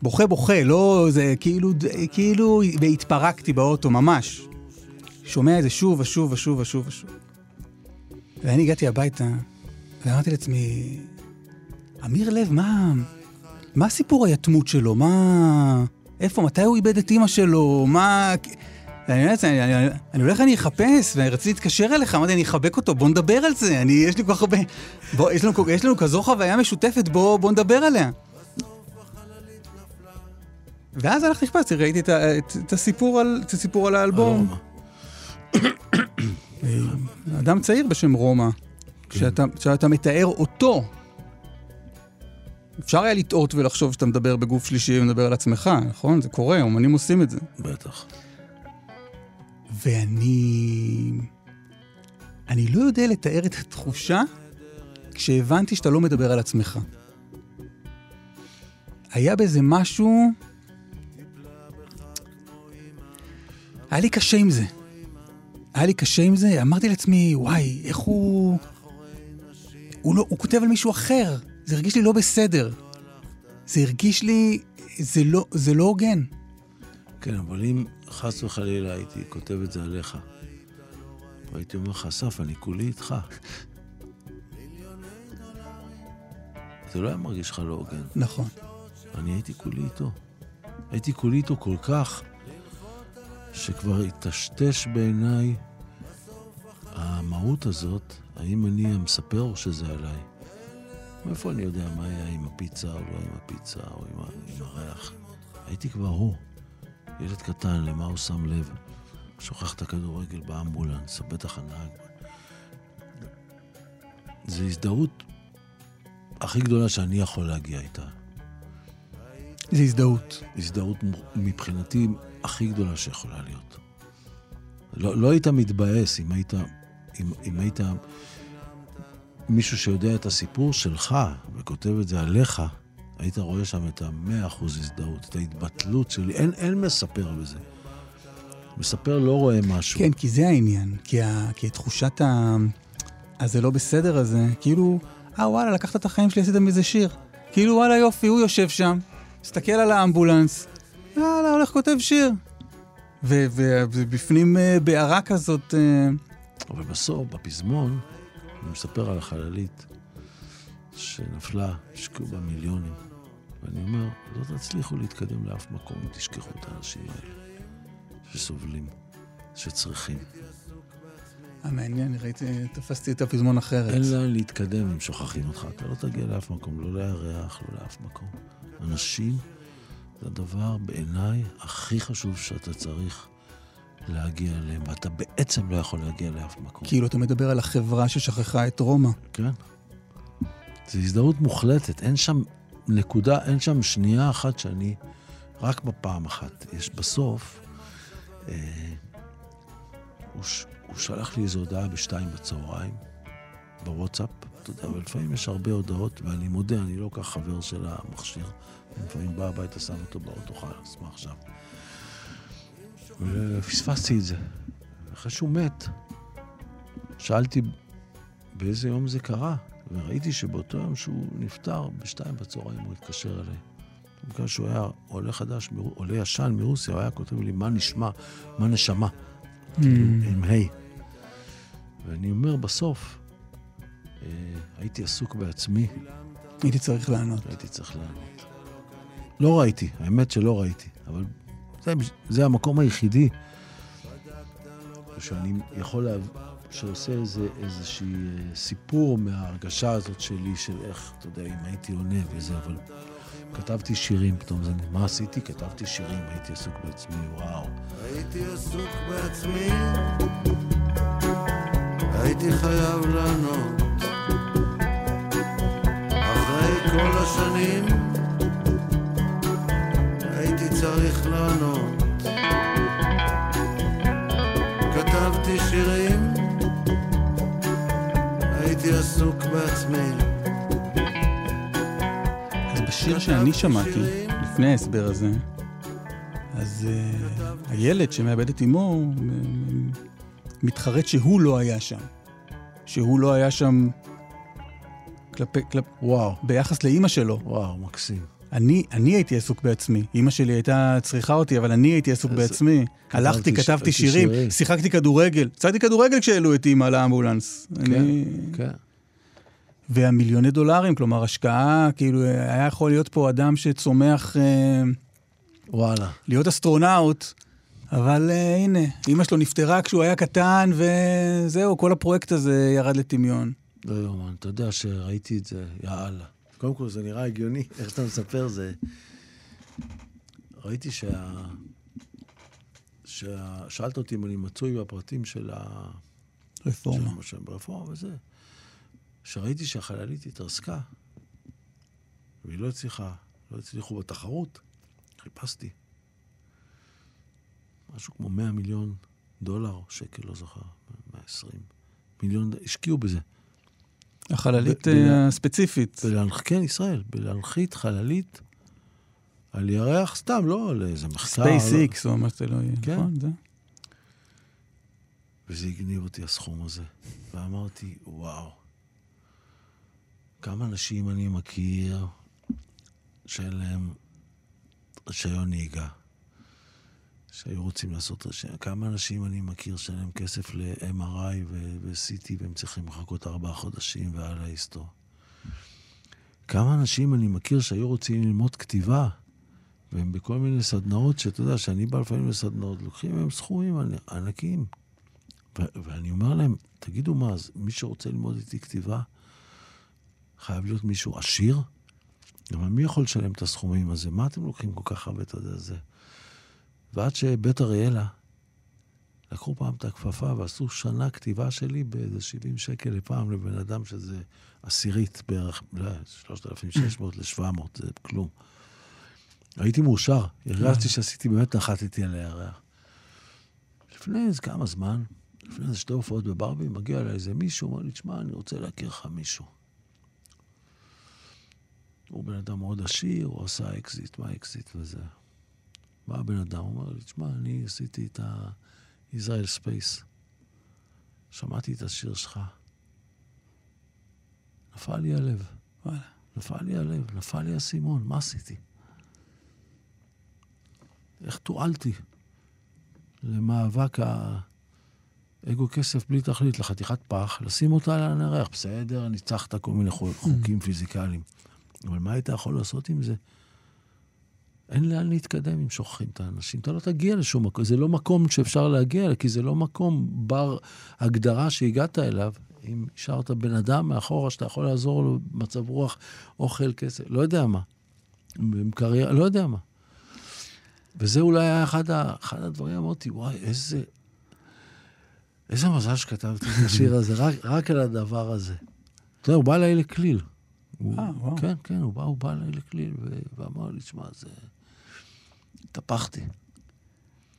בוכה בוכה, לא, זה כאילו, כאילו התפרקתי באוטו, ממש. שומע את זה שוב ושוב ושוב ושוב ושוב. ואני הגעתי הביתה, ואמרתי לעצמי, אמיר לב, מה, מה סיפור היתמות שלו? מה... איפה, מתי הוא איבד את אימא שלו? מה... אני, אני, אני, אני הולך, אני אחפש, ורציתי להתקשר אליך, אמרתי, אני אחבק אותו, בוא נדבר על זה, אני, יש לי כל כך הרבה... בוא, יש לנו, יש לנו כזו חוויה משותפת, בוא, בוא נדבר עליה. ואז הלכתי לחפש, ראיתי את, את, את, הסיפור על, את הסיפור על האלבום. אדם צעיר בשם רומא, כשאתה, כשאתה מתאר אותו, אפשר היה לטעות ולחשוב שאתה מדבר בגוף שלישי ומדבר על עצמך, נכון? זה קורה, אומנים עושים את זה. בטח. ואני... אני לא יודע לתאר את התחושה כשהבנתי שאתה לא מדבר על עצמך. היה בזה משהו... היה לי קשה עם זה. היה לי קשה עם זה, אמרתי לעצמי, וואי, איך הוא... הוא, לא, הוא כותב על מישהו אחר, זה הרגיש לי לא בסדר. זה הרגיש לי, זה לא, זה לא הוגן. כן, אבל אם חס וחלילה הייתי כותב את זה עליך, והייתי אומר לך, אסף, אני כולי איתך. זה לא היה מרגיש לך לא הוגן. נכון. אני הייתי כולי איתו. הייתי כולי איתו כל כך, שכבר היטשטש בעיניי המהות הזאת, האם אני המספר או שזה עליי. מאיפה אני יודע מה היה עם הפיצה או לא עם הפיצה או עם, עם הריח? הייתי כבר הוא. ילד קטן, למה הוא שם לב? שוכח את הכדורגל באמבולנס, בטח הנהג. זו הזדהות הכי גדולה שאני יכול להגיע איתה. זו הזדהות. הזדהות מבחינתי הכי גדולה שיכולה להיות. לא, לא היית מתבאס אם היית, אם, אם היית מישהו שיודע את הסיפור שלך וכותב את זה עליך, היית רואה שם את המאה אחוז הזדהות, את ההתבטלות שלי. אין, אין מספר בזה. מספר לא רואה משהו. כן, כי זה העניין. כי, ה, כי תחושת ה... הזה לא בסדר הזה, כאילו, אה וואלה, לקחת את החיים שלי, עשית מזה שיר. כאילו, וואלה יופי, הוא יושב שם, מסתכל על האמבולנס, יאללה, הולך כותב שיר. ובפנים uh, בערה כזאת... אבל בסוף, בפזמון, הוא מספר על החללית שנפלה, השקיעו בה מיליונים. ואני אומר, לא תצליחו להתקדם לאף מקום אם תשכחו את האנשים האלה שסובלים, שצריכים. מעניין, אני ראיתי, תפסתי את הפזמון אחרת. אין לאן להתקדם אם שוכחים אותך. אתה לא תגיע לאף מקום, לא לירח, לא לאף מקום. אנשים זה הדבר בעיניי הכי חשוב שאתה צריך להגיע אליהם, ואתה בעצם לא יכול להגיע לאף מקום. כאילו אתה מדבר על החברה ששכחה את רומא. כן. זו הזדהות מוחלטת, אין שם נקודה, אין שם שנייה אחת שאני... רק בפעם אחת. יש בסוף... אה, הוא, ש... הוא שלח לי איזו הודעה בשתיים בצהריים, בוואטסאפ, אתה יודע, אבל לפעמים יש הרבה הודעות, ואני מודה, אני לא כך חבר של המכשיר. לפעמים בא הביתה, שם אותו באוטו, חלאס, מה עכשיו? ופספסתי את זה. אחרי שהוא מת, שאלתי באיזה יום זה קרה, וראיתי שבאותו יום שהוא נפטר, בשתיים בצהריים הוא התקשר אליי. בגלל שהוא היה עולה חדש, עולה ישן מרוסיה, הוא היה כותב לי, מה נשמע, מה נשמה, כאילו, עם ה'. ואני אומר, בסוף, אה, הייתי עסוק בעצמי, הייתי צריך לענות. הייתי צריך לענות. לא ראיתי, האמת שלא ראיתי, אבל זה, זה המקום היחידי שאני יכול להב... שעושה איזה, איזושהי אה, סיפור מההרגשה הזאת שלי, של איך, אתה יודע, אם הייתי עונה וזה, אבל כתבתי שירים פתאום, זה, מה עשיתי? כתבתי שירים, הייתי עסוק בעצמי, וואו. הייתי עסוק בעצמי, הייתי חייב לענות. אחרי כל השנים, צריך לענות. כתבתי שירים, הייתי עסוק בעצמי. אז בשיר שאני שמעתי, לפני ההסבר הזה, אז uh, הילד שמאבד את אמו מתחרט שהוא לא היה שם. שהוא לא היה שם כלפי, כלפ... וואו, ביחס לאימא שלו. וואו, מקסים. אני, אני הייתי עסוק בעצמי. אימא שלי הייתה צריכה אותי, אבל אני הייתי עסוק בעצמי. הלכתי, ש- כתבתי שירים, שירים. שיחקתי כדורגל. צעדתי כדורגל כשהעלו את אימא לאמבולנס. אני... כן. והמיליוני דולרים, כלומר, השקעה, כאילו, היה יכול להיות פה אדם שצומח אה, וואלה. להיות אסטרונאוט, אבל אה, הנה, אימא שלו נפטרה כשהוא היה קטן, וזהו, כל הפרויקט הזה ירד לטמיון. לא יאומן, אתה יודע שראיתי את זה, יאללה. קודם כל, זה נראה הגיוני, איך שאתה מספר זה... ראיתי שה... שה... שאלת אותי אם אני מצוי בפרטים של ה... רפורמה. של- של ברפורמה וזה. שראיתי שהחללית התרסקה, והיא לא הצליחה, לא הצליחו בתחרות, חיפשתי. משהו כמו 100 מיליון דולר, שקל, לא זוכר, 120 מיליון, השקיעו בזה. החללית ב- אה, הספציפית. בלהנח... כן, ישראל, בלהנחית חללית על ירח, סתם, לא על איזה מחקר. ספייס איקס או מה שזה לא יהיה. כן. נכון, זה. וזה הגניב אותי הסכום הזה. ואמרתי, וואו, כמה אנשים אני מכיר שאין להם רישיון נהיגה, שהיו רוצים לעשות רישיון. כמה אנשים אני מכיר שאין להם כסף ל-MRI ו-CT והם צריכים לחכות ארבעה חודשים ועל ההיסטור. כמה אנשים אני מכיר שהיו רוצים ללמוד כתיבה, והם בכל מיני סדנאות, שאתה יודע, שאני בא לפעמים לסדנאות, לוקחים מהם סכומים ענ- ענקיים. ו- ואני אומר להם, תגידו מה, אז מי שרוצה ללמוד איתי כתיבה, חייב להיות מישהו עשיר? אבל מי יכול לשלם את הסכומים הזה? מה אתם לוקחים כל כך הרבה, אתה יודע, זה? ועד שבית אריאלה לקחו פעם את הכפפה ועשו שנה כתיבה שלי באיזה 70 שקל לפעם לבן אדם שזה עשירית בערך, לא, 3,600 ל-700, זה כלום. הייתי מאושר, הרגשתי שעשיתי, באמת נחתתי על הירח. לפני איזה כמה זמן, לפני איזה שתי הופעות בברבי, מגיע אליי איזה מישהו, אומר לי, תשמע, אני רוצה להכיר לך מישהו. הוא בן אדם מאוד עשיר, הוא עשה אקזיט, מה אקזיט וזה. בא הבן אדם, הוא אומר לי, תשמע, אני עשיתי את ה-Israel Space. שמעתי את השיר שלך. נפל לי הלב. וואלה. נפל לי הלב, נפל לי האסימון, מה עשיתי? איך תועלתי למאבק האגו כסף בלי תכלית, לחתיכת פח, לשים אותה על הירח. בסדר, ניצחת כל מיני חו- חוקים פיזיקליים. אבל מה היית יכול לעשות עם זה? אין לאן להתקדם אם שוכחים את האנשים. אתה לא תגיע לשום מקום. זה לא מקום שאפשר להגיע, כי זה לא מקום בר הגדרה שהגעת אליו. אם השארת בן אדם מאחורה שאתה יכול לעזור לו במצב רוח, אוכל, כסף, לא יודע מה. קריירה, לא יודע מה. וזה אולי היה אחד, ה, אחד הדברים, אמרתי, וואי, איזה... איזה מזל שכתבתי את השיר הזה, רק, רק על הדבר הזה. אתה יודע, הוא בא אליי לכליל. הוא- אה, וואו. כן, כן, הוא בא, הוא בא אליי לכליל, ואמר לי, תשמע, זה... התהפכתי.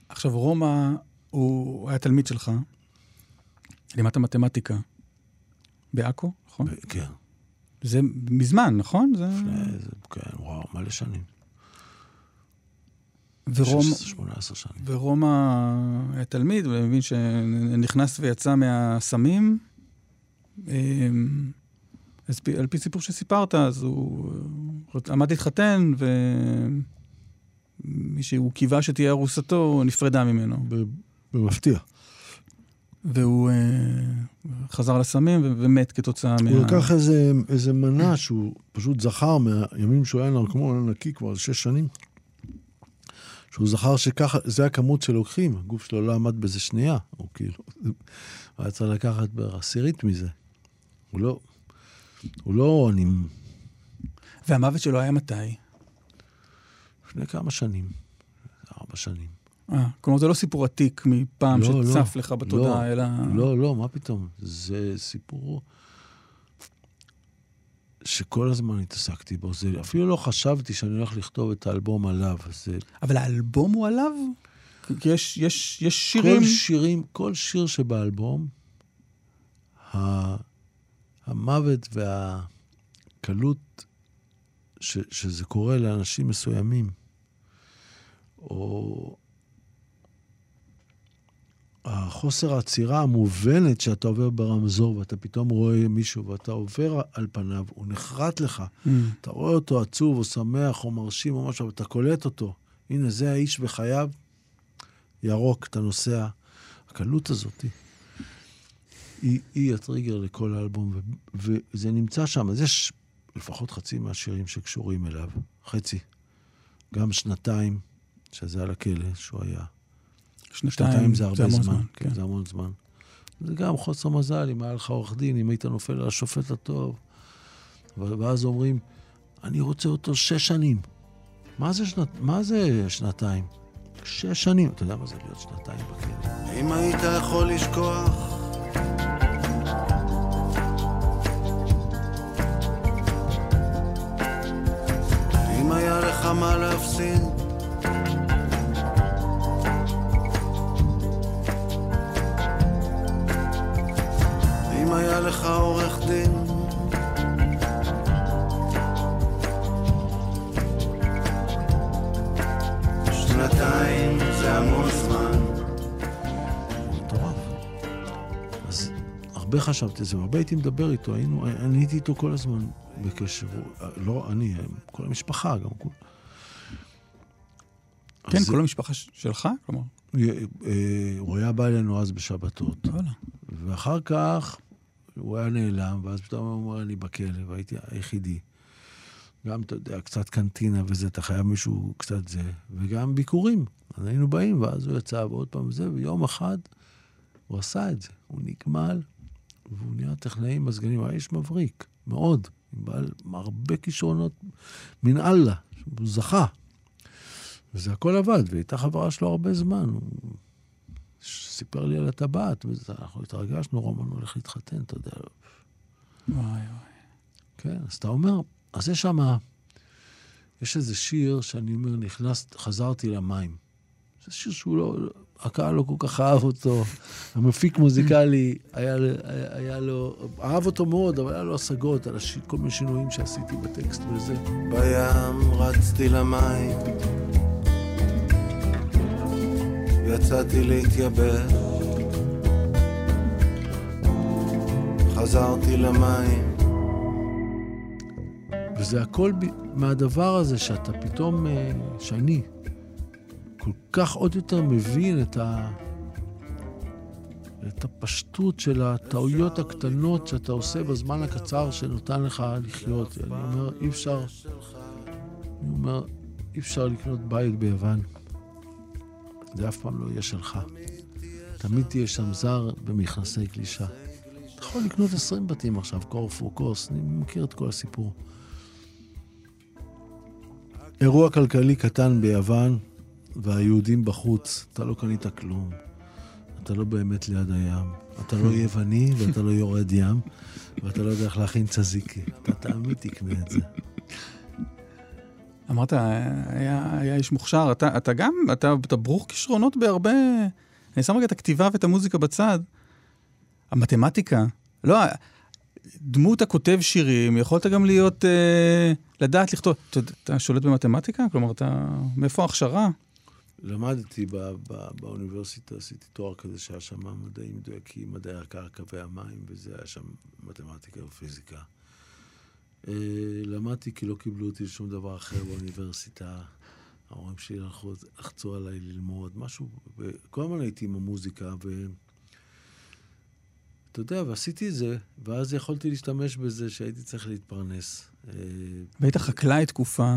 עכשיו, רומא, הוא היה תלמיד שלך, לימדת מתמטיקה, בעכו, נכון? כן. זה מזמן, נכון? זה... לפני, זה- כן, וואו, מלא שנים. ורום... 18 שנים. ורומא היה תלמיד, ואני מבין שנכנס ויצא מהסמים. אמ, אז על פי סיפור שסיפרת, אז הוא עמד להתחתן, ומי שהוא קיווה שתהיה ארוסתו, נפרדה ממנו. במפתיע. והוא אה, חזר לסמים ו- ומת כתוצאה מה... הוא לקח איזה, איזה מנה שהוא פשוט זכר מהימים שהוא היה נרקומן נקי כבר שש שנים. שהוא זכר שככה, זה הכמות שלוקחים, הגוף שלו לא עמד בזה שנייה, הוא כאילו, הוא היה צריך לקחת בעשירית מזה. הוא לא, הוא לא, אני, והמוות שלו היה מתי? לפני כמה שנים, ארבע שנים. אה, כלומר, זה לא סיפור עתיק מפעם לא, שצף לא, לך בתודעה, לא, אלא... לא, לא, מה פתאום? זה סיפור שכל הזמן התעסקתי בו. זה, אפילו לא חשבתי שאני הולך לכתוב את האלבום עליו. זה אבל האלבום הוא עליו? כי יש, יש, יש שירים... כל שירים, כל שיר שבאלבום, ה, המוות והקלות ש, שזה קורה לאנשים מסוימים, או החוסר העצירה המובנת שאתה עובר ברמזור ואתה פתאום רואה מישהו ואתה עובר על פניו, הוא נחרט לך. Mm. אתה רואה אותו עצוב או שמח או מרשים או משהו, אבל אתה קולט אותו. הנה, זה האיש בחייו, ירוק, אתה נוסע. הקלות הזאת היא, היא הטריגר לכל האלבום, ו, וזה נמצא שם. אז יש לפחות חצי מהשירים שקשורים אליו, חצי. גם שנתיים, שזה על הכלא, שהוא היה. שנתיים זה הרבה המון זמן. כן. כן, זה המון זמן. זה גם חוסר מזל, אם היה לך עורך דין, אם היית נופל על השופט הטוב. ואז אומרים, אני רוצה אותו שש שנים. מה זה, שנת, מה זה שנתיים? שש שנים. אתה יודע מה זה להיות שנתיים בכלא? אם היית יכול לשכוח אם היה לך מה להפסיד היה לך עורך דין שנתיים זה המון זמן מטורף. אז הרבה חשבתי על זה, והרבה הייתי מדבר איתו, היינו, אני הייתי איתו כל הזמן בקשר. לא אני, כל המשפחה, גם כל... כן, כל המשפחה שלך? כלומר, אה, הוא היה בא אלינו אז בשבתות. ואחר כך הוא היה נעלם, ואז פתאום הוא אומר, אני בכלא, והייתי היחידי. גם, אתה יודע, קצת קנטינה וזה, אתה חייב מישהו קצת זה, וגם ביקורים. אז היינו באים, ואז הוא יצא, ועוד פעם זה, ויום אחד הוא עשה את זה. הוא נגמל, והוא נהיה טכנאי מזגנים, היה איש מבריק, מאוד, עם בעל הרבה כישרונות מן אללה, הוא זכה. וזה הכל עבד, והייתה חברה שלו הרבה זמן. הוא סיפר לי על הטבעת, ואנחנו התרגשנו, רומן הולך להתחתן, אתה יודע. וואי וואי. כן, אז אתה אומר, אז יש שם, יש איזה שיר שאני אומר, נכנס, חזרתי למים. זה שיר שהוא לא, הקהל לא כל כך אהב אותו. המפיק מוזיקלי, היה, היה, היה לו, אהב אותו מאוד, אבל היה לו השגות על הש, כל מיני שינויים שעשיתי בטקסט וזה. בים רצתי למים יצאתי להתייבש חזרתי למים וזה הכל ב, מהדבר הזה שאתה פתאום, אה, שאני, כל כך עוד יותר מבין את ה... את הפשטות של הטעויות הקטנות שאתה עושה בזמן הקצר שנותן לך לחיות. אני אומר, אי אפשר, אני אומר, אי אפשר לקנות בית ביוון. זה אף פעם לא יהיה שלך. תמיד תהיה שם זר במכנסי קלישה. אתה יכול לקנות 20 בתים עכשיו, קורפו, קורס, אני מכיר את כל הסיפור. אירוע כלכלי קטן ביוון, והיהודים בחוץ. אתה לא קנית כלום. אתה לא באמת ליד הים. אתה לא יווני ואתה לא יורד ים, ואתה לא יודע איך להכין צזיקי. אתה תמיד תקנה את זה. אמרת, היה, היה איש מוכשר, אתה, אתה גם, אתה, אתה ברוך כישרונות בהרבה... אני שם רגע את הכתיבה ואת המוזיקה בצד. המתמטיקה, לא, דמות הכותב שירים, יכולת גם להיות, אה, לדעת לכתוב. אתה, אתה שולט במתמטיקה? כלומר, אתה... מאיפה ההכשרה? למדתי ב, ב, באוניברסיטה, עשיתי תואר כזה שהיה שם מדעים מדויקים, מדעי הקרקע והמים, וזה היה שם מתמטיקה ופיזיקה. אה, למדתי כי לא קיבלו אותי לשום דבר אחר באוניברסיטה. ההורים שלי הלכו, לחצו עליי ללמוד, משהו, וכל הזמן הייתי עם המוזיקה, ו... אתה יודע, ועשיתי את זה, ואז יכולתי להשתמש בזה שהייתי צריך להתפרנס. אה, והיית חקלאי תקופה,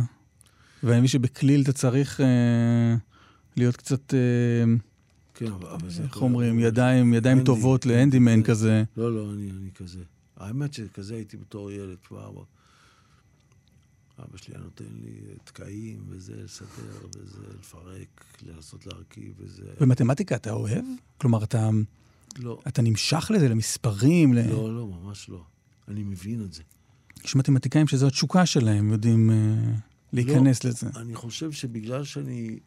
ואני מבין שבכליל אתה צריך אה, להיות קצת, אה, כן, אבל זה... איך אומרים, ידיים, ידיים. טובות להנדימן כזה. לא, לא, אני, אני כזה. האמת שכזה הייתי בתור ילד כבר. אבא שלי היה נותן לי תקעים, וזה לסדר, וזה לפרק, לנסות להרכיב, וזה... ומתמטיקה אתה אוהב? כלומר, אתה, לא, אתה נמשך לזה, למספרים? ל... לא, לא, ממש לא. אני מבין את זה. יש מתמטיקאים שזו התשוקה שלהם, יודעים אה, להיכנס לזה. אני חושב שבגלל שאני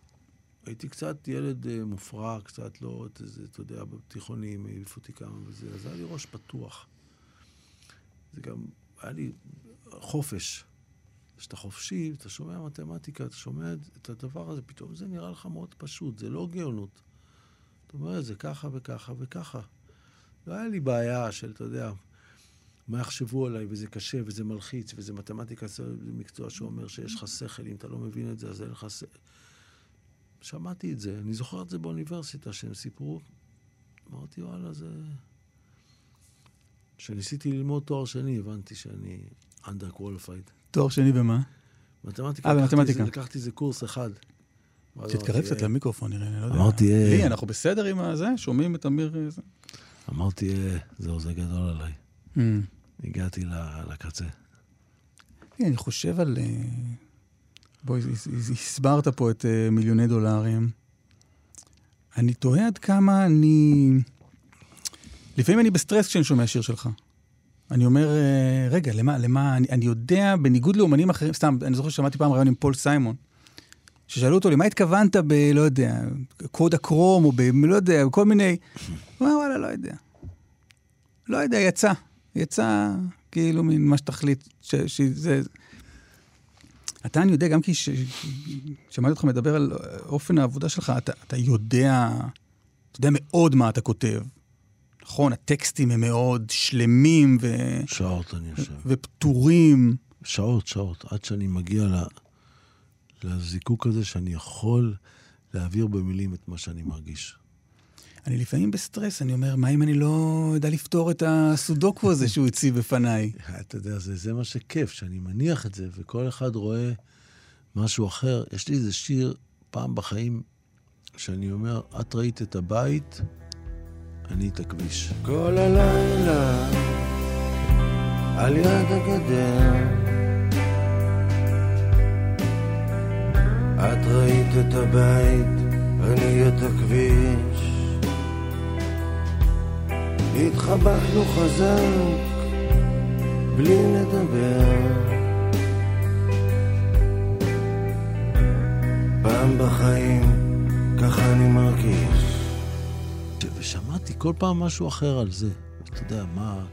הייתי קצת ילד אה, מופרע, קצת לא, אתה יודע, בתיכונים העיפו אותי כמה וזה, אז היה לי ראש פתוח. זה גם, היה לי חופש. כשאתה חופשי, אתה שומע מתמטיקה, אתה שומע את הדבר הזה, פתאום זה נראה לך מאוד פשוט, זה לא גאונות. זאת אומרת, זה ככה וככה וככה. לא היה לי בעיה של, אתה יודע, מה יחשבו עליי, וזה קשה, וזה מלחיץ, וזה מתמטיקה, זה מקצוע שאומר שיש לך שכל, אם אתה לא מבין את זה, אז אין לך שכל. שמעתי את זה, אני זוכר את זה באוניברסיטה, שהם סיפרו, אמרתי, וואלה, זה... כשניסיתי ללמוד תואר שני, הבנתי שאני under qualified. תואר שני במה? מתמטיקה, אה, במתמטיקה. לקחתי איזה קורס אחד. תתקרב קצת אה, למיקרופון, נראה לי, לא יודע. אמרתי, אה, לי, אנחנו בסדר עם הזה? שומעים את עמיר? אה? אמרתי, אה, זהו, זה גדול עליי. Hmm. הגעתי לקצה. אני חושב על... אה, בואי, הס- הס- הסברת פה את אה, מיליוני דולרים. אני תוהה עד כמה אני... לפעמים אני בסטרס כשאני שומע שיר שלך. אני אומר, אה, רגע, למה, למה, אני, אני יודע, בניגוד לאומנים אחרים, סתם, אני זוכר ששמעתי פעם ריאיון עם פול סיימון, ששאלו אותו, למה התכוונת ב, לא יודע, קוד הקרום, או ב, לא יודע, כל מיני... הוא אמר, וואלה, לא יודע. לא יודע, יצא. יצא כאילו מן מה שתחליט, ש- שזה... אתה, אני יודע, גם כי שמעתי אותך מדבר על אופן העבודה שלך, אתה, אתה יודע, אתה יודע מאוד מה אתה כותב. נכון, הטקסטים הם מאוד שלמים ו... שעות אני יושב. ופתורים. שעות, שעות, עד שאני מגיע ל... לזיקוק הזה שאני יכול להעביר במילים את מה שאני מרגיש. אני לפעמים בסטרס, אני אומר, מה אם אני לא יודע לפתור את הסודוקו הזה שהוא הציב בפניי? אתה יודע, זה, זה מה שכיף, שאני מניח את זה, וכל אחד רואה משהו אחר. יש לי איזה שיר פעם בחיים, שאני אומר, את ראית את הבית, אני את הכביש. כל הלילה על יד הגדר. את ראית את הבית, אני את הכביש. התחבקנו חזק בלי לדבר. פעם בחיים ככה אני מרגיש כל פעם משהו אחר על זה. אתה יודע, מה,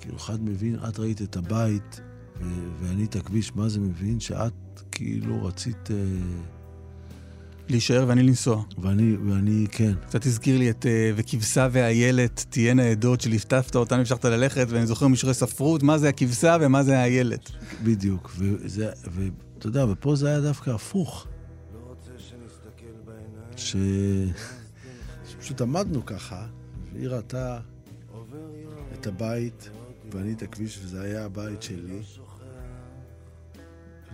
כאילו, אחד מבין, את ראית את הבית, ו- ואני את הכביש, מה זה מבין? שאת כאילו רצית... אה, להישאר ואני לנסוע. ואני, ואני, כן. קצת הזכיר לי את אה, וכבשה והאיילת תהיינה עדות שליטפת אותן והמשכת ללכת, ואני זוכר משרי ספרות, מה זה הכבשה ומה זה האיילת. בדיוק. וזה, ואתה יודע, ופה זה היה דווקא הפוך. לא רוצה שנסתכל בעיניים ש... שפשוט עמדנו ככה, והיא ראתה את הבית, ואני את הכביש, וזה היה הבית שלי.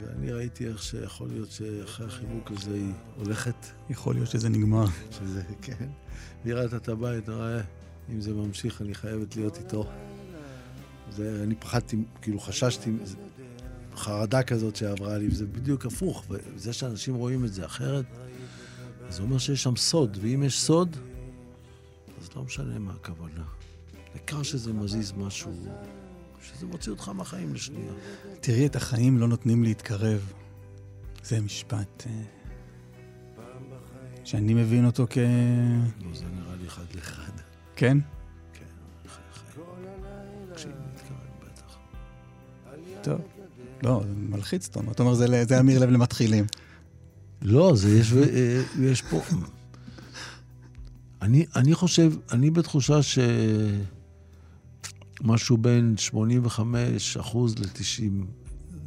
ואני ראיתי איך שיכול להיות שאחרי החיבוק הזה היא הולכת, יכול להיות שזה נגמר. שזה, כן. והיא ראתה את הבית, אמרה, "אה, אם זה ממשיך, אני חייבת להיות איתו. זה, אני פחדתי, כאילו חששתי, זה- חרדה כזאת שעברה לי, וזה בדיוק הפוך. וזה שאנשים רואים את זה אחרת, זה אומר שיש שם סוד, ואם יש סוד, לא משנה מה הכוונה. העיקר שזה מזיז משהו, שזה מוציא אותך מהחיים לשנייה. תראי, את החיים לא נותנים להתקרב. זה משפט אה, שאני מבין אותו כ... לא, זה נראה לי אחד לאחד. כן? כן, טוב. לא, זה מלחיץ, אתה אומר. זה- אמיר לב למתחילים. לא, זה יש, אה, יש פה... אני, אני חושב, אני בתחושה שמשהו בין 85 אחוז ל-90,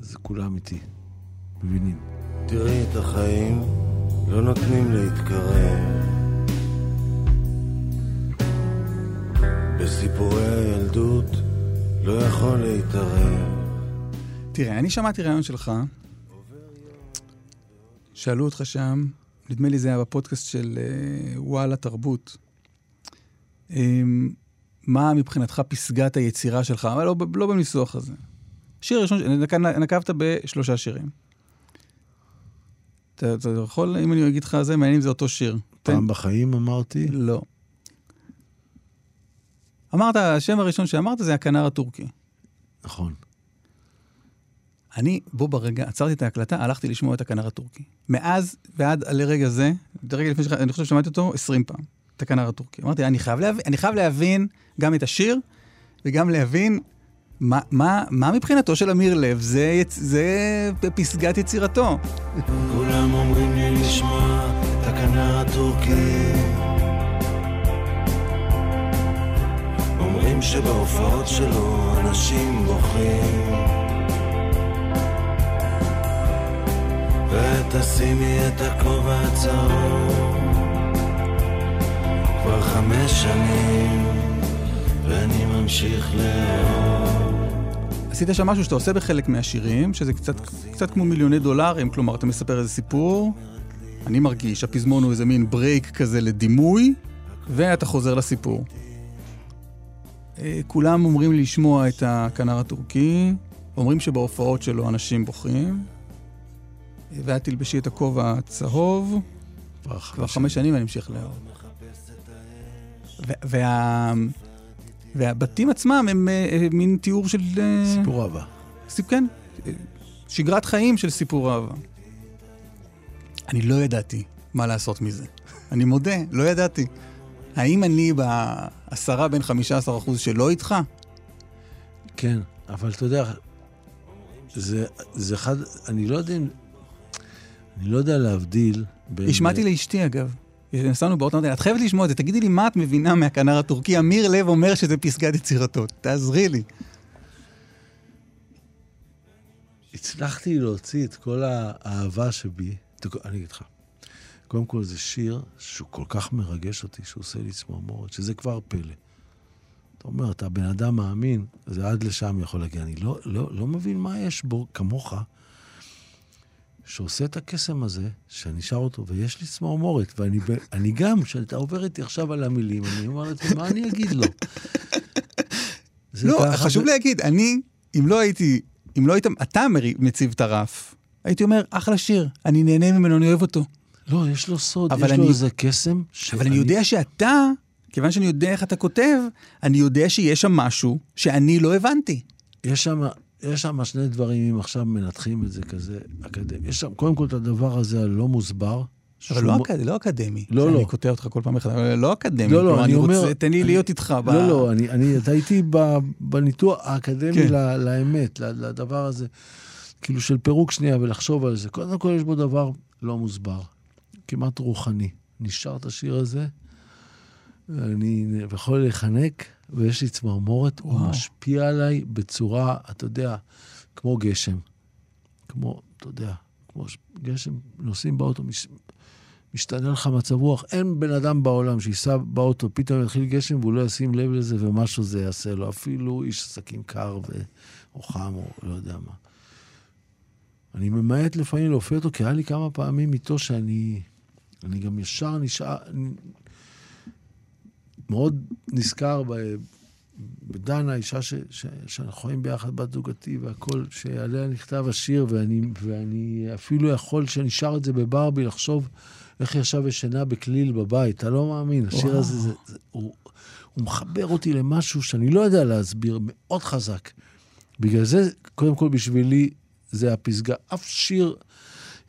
זה כולם איתי, מבינים. תראי את החיים, לא נותנים להתקרב. בסיפורי הילדות, לא יכול להתערב. תראה, אני שמעתי ראיון שלך, שאלו אותך שם, נדמה לי זה היה בפודקאסט של אה, וואלה תרבות. אה, מה מבחינתך פסגת היצירה שלך, אבל לא, לא בניסוח הזה. שיר ראשון, נק- נקבת בשלושה שירים. אתה, אתה יכול, אם אני אגיד לך זה, מעניין אם זה אותו שיר. תן- פעם בחיים אמרתי, לא. אמרת, השם הראשון שאמרת זה הכנר הטורקי. נכון. אני, בו ברגע, עצרתי את ההקלטה, הלכתי לשמוע את הכנר הטורקי. מאז ועד לרגע זה, רגע לפני ש... אני חושב ששמעתי אותו 20 פעם, את הכנר הטורקי. אמרתי, אני חייב להבין, אני חייב להבין גם את השיר, וגם להבין מה, מה, מה מבחינתו של אמיר לב, זה. זה פסגת יצירתו. כולם אומרים לי לשמוע את הכנר הטורקי אומרים שבהופעות שלו אנשים בוכים ותשימי את הכובע הצהוב. כבר חמש שנים ואני ממשיך לאהוב. עשית שם משהו שאתה עושה בחלק מהשירים, שזה קצת, קצת כמו מיליוני דולרים, כלומר, אתה מספר איזה סיפור, אני מרגיש, הפזמון הוא איזה מין ברייק כזה לדימוי, ואתה חוזר לסיפור. אה, כולם אומרים לשמוע את הכנר הטורקי, אומרים שבהופעות שלו אנשים בוכים, ואת תלבשי את הכובע הצהוב, כבר כבר חמש שנים אני אמשיך לאהוב. וה... והבתים עצמם הם אה, אה, מין תיאור של... אה, סיפור אהבה. כן, שגרת חיים של סיפור אהבה. אני לא ידעתי מה לעשות מזה. אני מודה, לא ידעתי. האם אני בעשרה בין 15 אחוז שלא איתך? כן, אבל אתה יודע, זה, זה אחד, אני לא יודע אם... אני לא יודע להבדיל בין... השמעתי לאשתי, אגב. נסענו באוטו, אמרתי לה, את חייבת לשמוע את זה, תגידי לי מה את מבינה מהכנר הטורקי. אמיר לב אומר שזה פסגת יצירתו, תעזרי לי. הצלחתי להוציא את כל האהבה שבי. אני אגיד לך, קודם כל זה שיר שהוא כל כך מרגש אותי, שהוא עושה לי צמרמורת, שזה כבר פלא. אתה אומר, אתה בן אדם מאמין, זה עד לשם יכול להגיע. אני לא, לא, לא מבין מה יש בו, כמוך, שעושה את הקסם הזה, שאני שר אותו, ויש לי צמרמורת, ואני ב- אני גם, כשאתה עובר איתי עכשיו על המילים, אני אומר לעצמי, מה אני אגיד לו? לא, חשוב זה- להגיד, אני, אם לא הייתי, אם לא היית, אתה מציב את הרף, הייתי אומר, אחלה שיר, אני נהנה ממנו, אני אוהב אותו. לא, יש לו סוד, יש אני- לו איזה קסם. אבל אני יודע שאתה, כיוון שאני יודע איך אתה כותב, אני יודע שיש שם משהו שאני לא הבנתי. יש שם, יש שם שני דברים, אם עכשיו מנתחים את זה כזה אקדמי. יש שם קודם כל את הדבר הזה הלא מוסבר. אבל לא, מ- אקד... לא אקדמי. לא, שאני לא. קוטע אותך כל פעם מחדש, לא אקדמי. לא, לא, כלומר, אני אומר... רוצה, תן לי אני- להיות איתך. ב... לא, לא, אני, אני, אתה איתי בניתוח האקדמי כן. ל- לאמת, לדבר הזה, כאילו של פירוק שנייה ולחשוב על זה. קודם כל יש בו דבר לא מוסבר, כמעט רוחני. נשאר את השיר הזה, ואני יכול להיחנק, ויש לי צמרמורת, הוא וואו. משפיע עליי בצורה, אתה יודע, כמו גשם. כמו, אתה יודע, כמו גשם, נוסעים באוטו, מש, משתנה לך מצב רוח. אין בן אדם בעולם שייסע באוטו, פתאום יתחיל גשם והוא לא ישים לב לזה ומשהו זה יעשה לו. אפילו איש עסקים קר ו... או חם או לא יודע מה. אני ממעט לפעמים להופיע אותו, כי היה לי כמה פעמים איתו שאני... אני גם ישר נשאר... מאוד נזכר ב... בדנה, אישה ש, ש, שאנחנו חיים ביחד, בת זוגתי והכל, שעליה נכתב השיר, ואני, ואני אפילו יכול שנשאר את זה בברבי, לחשוב איך ישב ושינה בכליל בבית. אתה לא מאמין, השיר וואו. הזה, זה, זה, הוא, הוא מחבר אותי למשהו שאני לא יודע להסביר, מאוד חזק. בגלל זה, קודם כל בשבילי, זה הפסגה. אף שיר,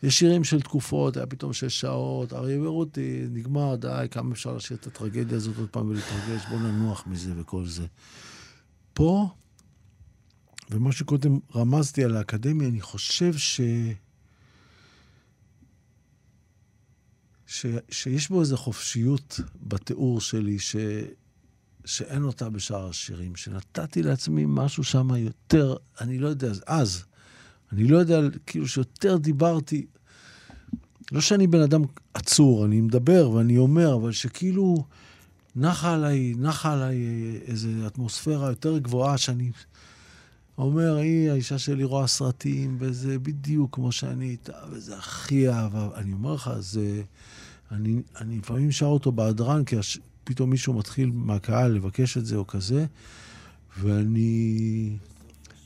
יש שירים של תקופות, היה פתאום שש שעות, אריה ורותי, נגמר, די, כמה אפשר להשאיר את הטרגדיה הזאת עוד פעם ולהתרגש, בוא ננוח מזה וכל זה. פה, ומה שקודם רמזתי על האקדמיה, אני חושב ש... ש... שיש בו איזו חופשיות בתיאור שלי, ש... שאין אותה בשאר השירים, שנתתי לעצמי משהו שם יותר, אני לא יודע, אז, אני לא יודע, כאילו שיותר דיברתי, לא שאני בן אדם עצור, אני מדבר ואני אומר, אבל שכאילו נחה עליי, נחה עליי איזו אטמוספירה יותר גבוהה, שאני אומר, היא, האישה שלי רואה סרטים, וזה בדיוק כמו שאני איתה, וזה הכי אהבה. אני אומר לך, זה... אני, אני לפעמים שר אותו בהדרן, כי הש... פתאום מישהו מתחיל מהקהל לבקש את זה או כזה, ואני...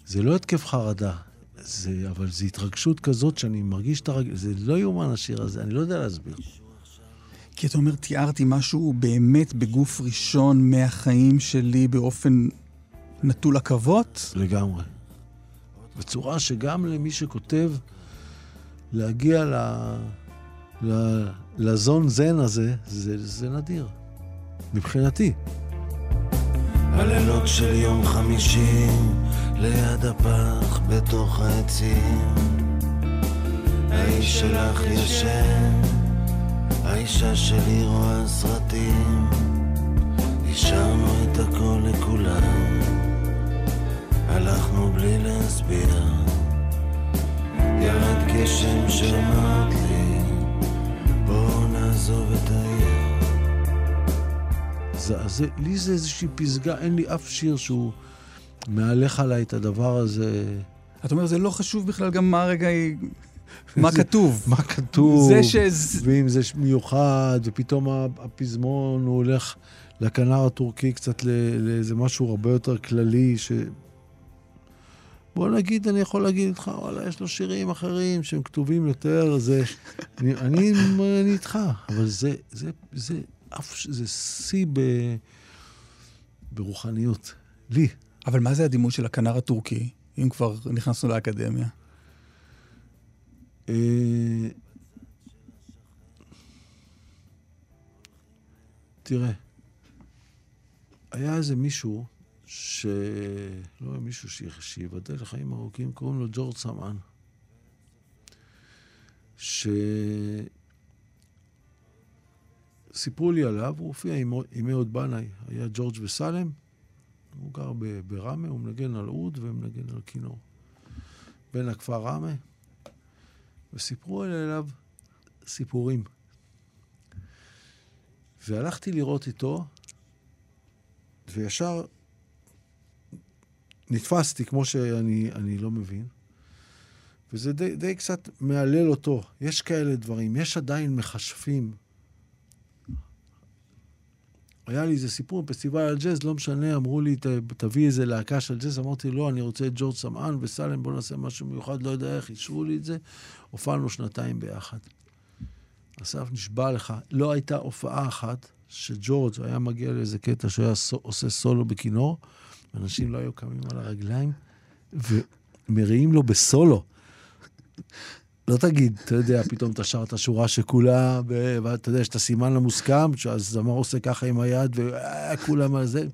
זה לא התקף חרדה, זה, אבל זו התרגשות כזאת שאני מרגיש את הרגש, זה לא יאומן השיר הזה, אני לא יודע להסביר. כי אתה אומר, תיארתי משהו באמת בגוף ראשון מהחיים שלי באופן נטול עכבות? לגמרי. בצורה שגם למי שכותב, להגיע ל... ל... לזון זן הזה, זה, זה נדיר. מבחינתי. הלילות של יום חמישי ליד הפח בתוך העצים. האיש שלך ישן, האישה שלי רואה סרטים. השארנו את הכל לכולם הלכנו בלי להסביר. ירד גשם שאמרת לי בואו נעזוב את העיר זה, זה, לי זה איזושהי פסגה, אין לי אף שיר שהוא מהלך עליי את הדבר הזה. אתה אומר, זה לא חשוב בכלל גם מה הרגע היא... מה כתוב. מה כתוב, זה ש... ואם זה מיוחד, ופתאום הפזמון הוא הולך לכנר הטורקי קצת לאיזה משהו הרבה יותר כללי, ש... בוא נגיד, אני יכול להגיד לך, וואלה, יש לו שירים אחרים שהם כתובים יותר, זה... אני, אני, אני איתך, אבל זה, זה, זה, אף, זה שיא ב... ברוחניות. לי. אבל מה זה הדימוי של הכנר הטורקי, אם כבר נכנסנו לאקדמיה? אה, תראה, היה איזה מישהו, ש... לא מישהו שיבדל לחיים ארוכים, קוראים לו ג'ורג' סמאן. שסיפרו לי עליו, הוא הופיע עם, עם אהוד בנאי, היה ג'ורג' וסלם, הוא גר בראמה, הוא מנגן על אוד ומנגן על כינור. בן הכפר ראמה, וסיפרו עליו סיפורים. והלכתי לראות איתו, וישר נתפסתי כמו שאני לא מבין, וזה די, די קצת מהלל אותו. יש כאלה דברים, יש עדיין מכשפים. היה לי איזה סיפור בפסטיבל הג'אז, לא משנה, אמרו לי, תביא איזה להקה של ג'אז, אמרתי, לא, אני רוצה את ג'ורג' סמאן וסלם, בוא נעשה משהו מיוחד, לא יודע איך, אישרו לי את זה. הופענו שנתיים ביחד. אסף, נשבע לך, לא הייתה הופעה אחת שג'ורג' היה מגיע לאיזה קטע שהוא היה עושה סולו בכינור, אנשים לא היו קמים על הרגליים ומריעים לו בסולו. לא תגיד, אתה יודע, פתאום אתה שר את השורה שכולה, ואתה יודע, יש את הסימן המוסכם, שהזמר עושה ככה עם היד, וכולם על זה.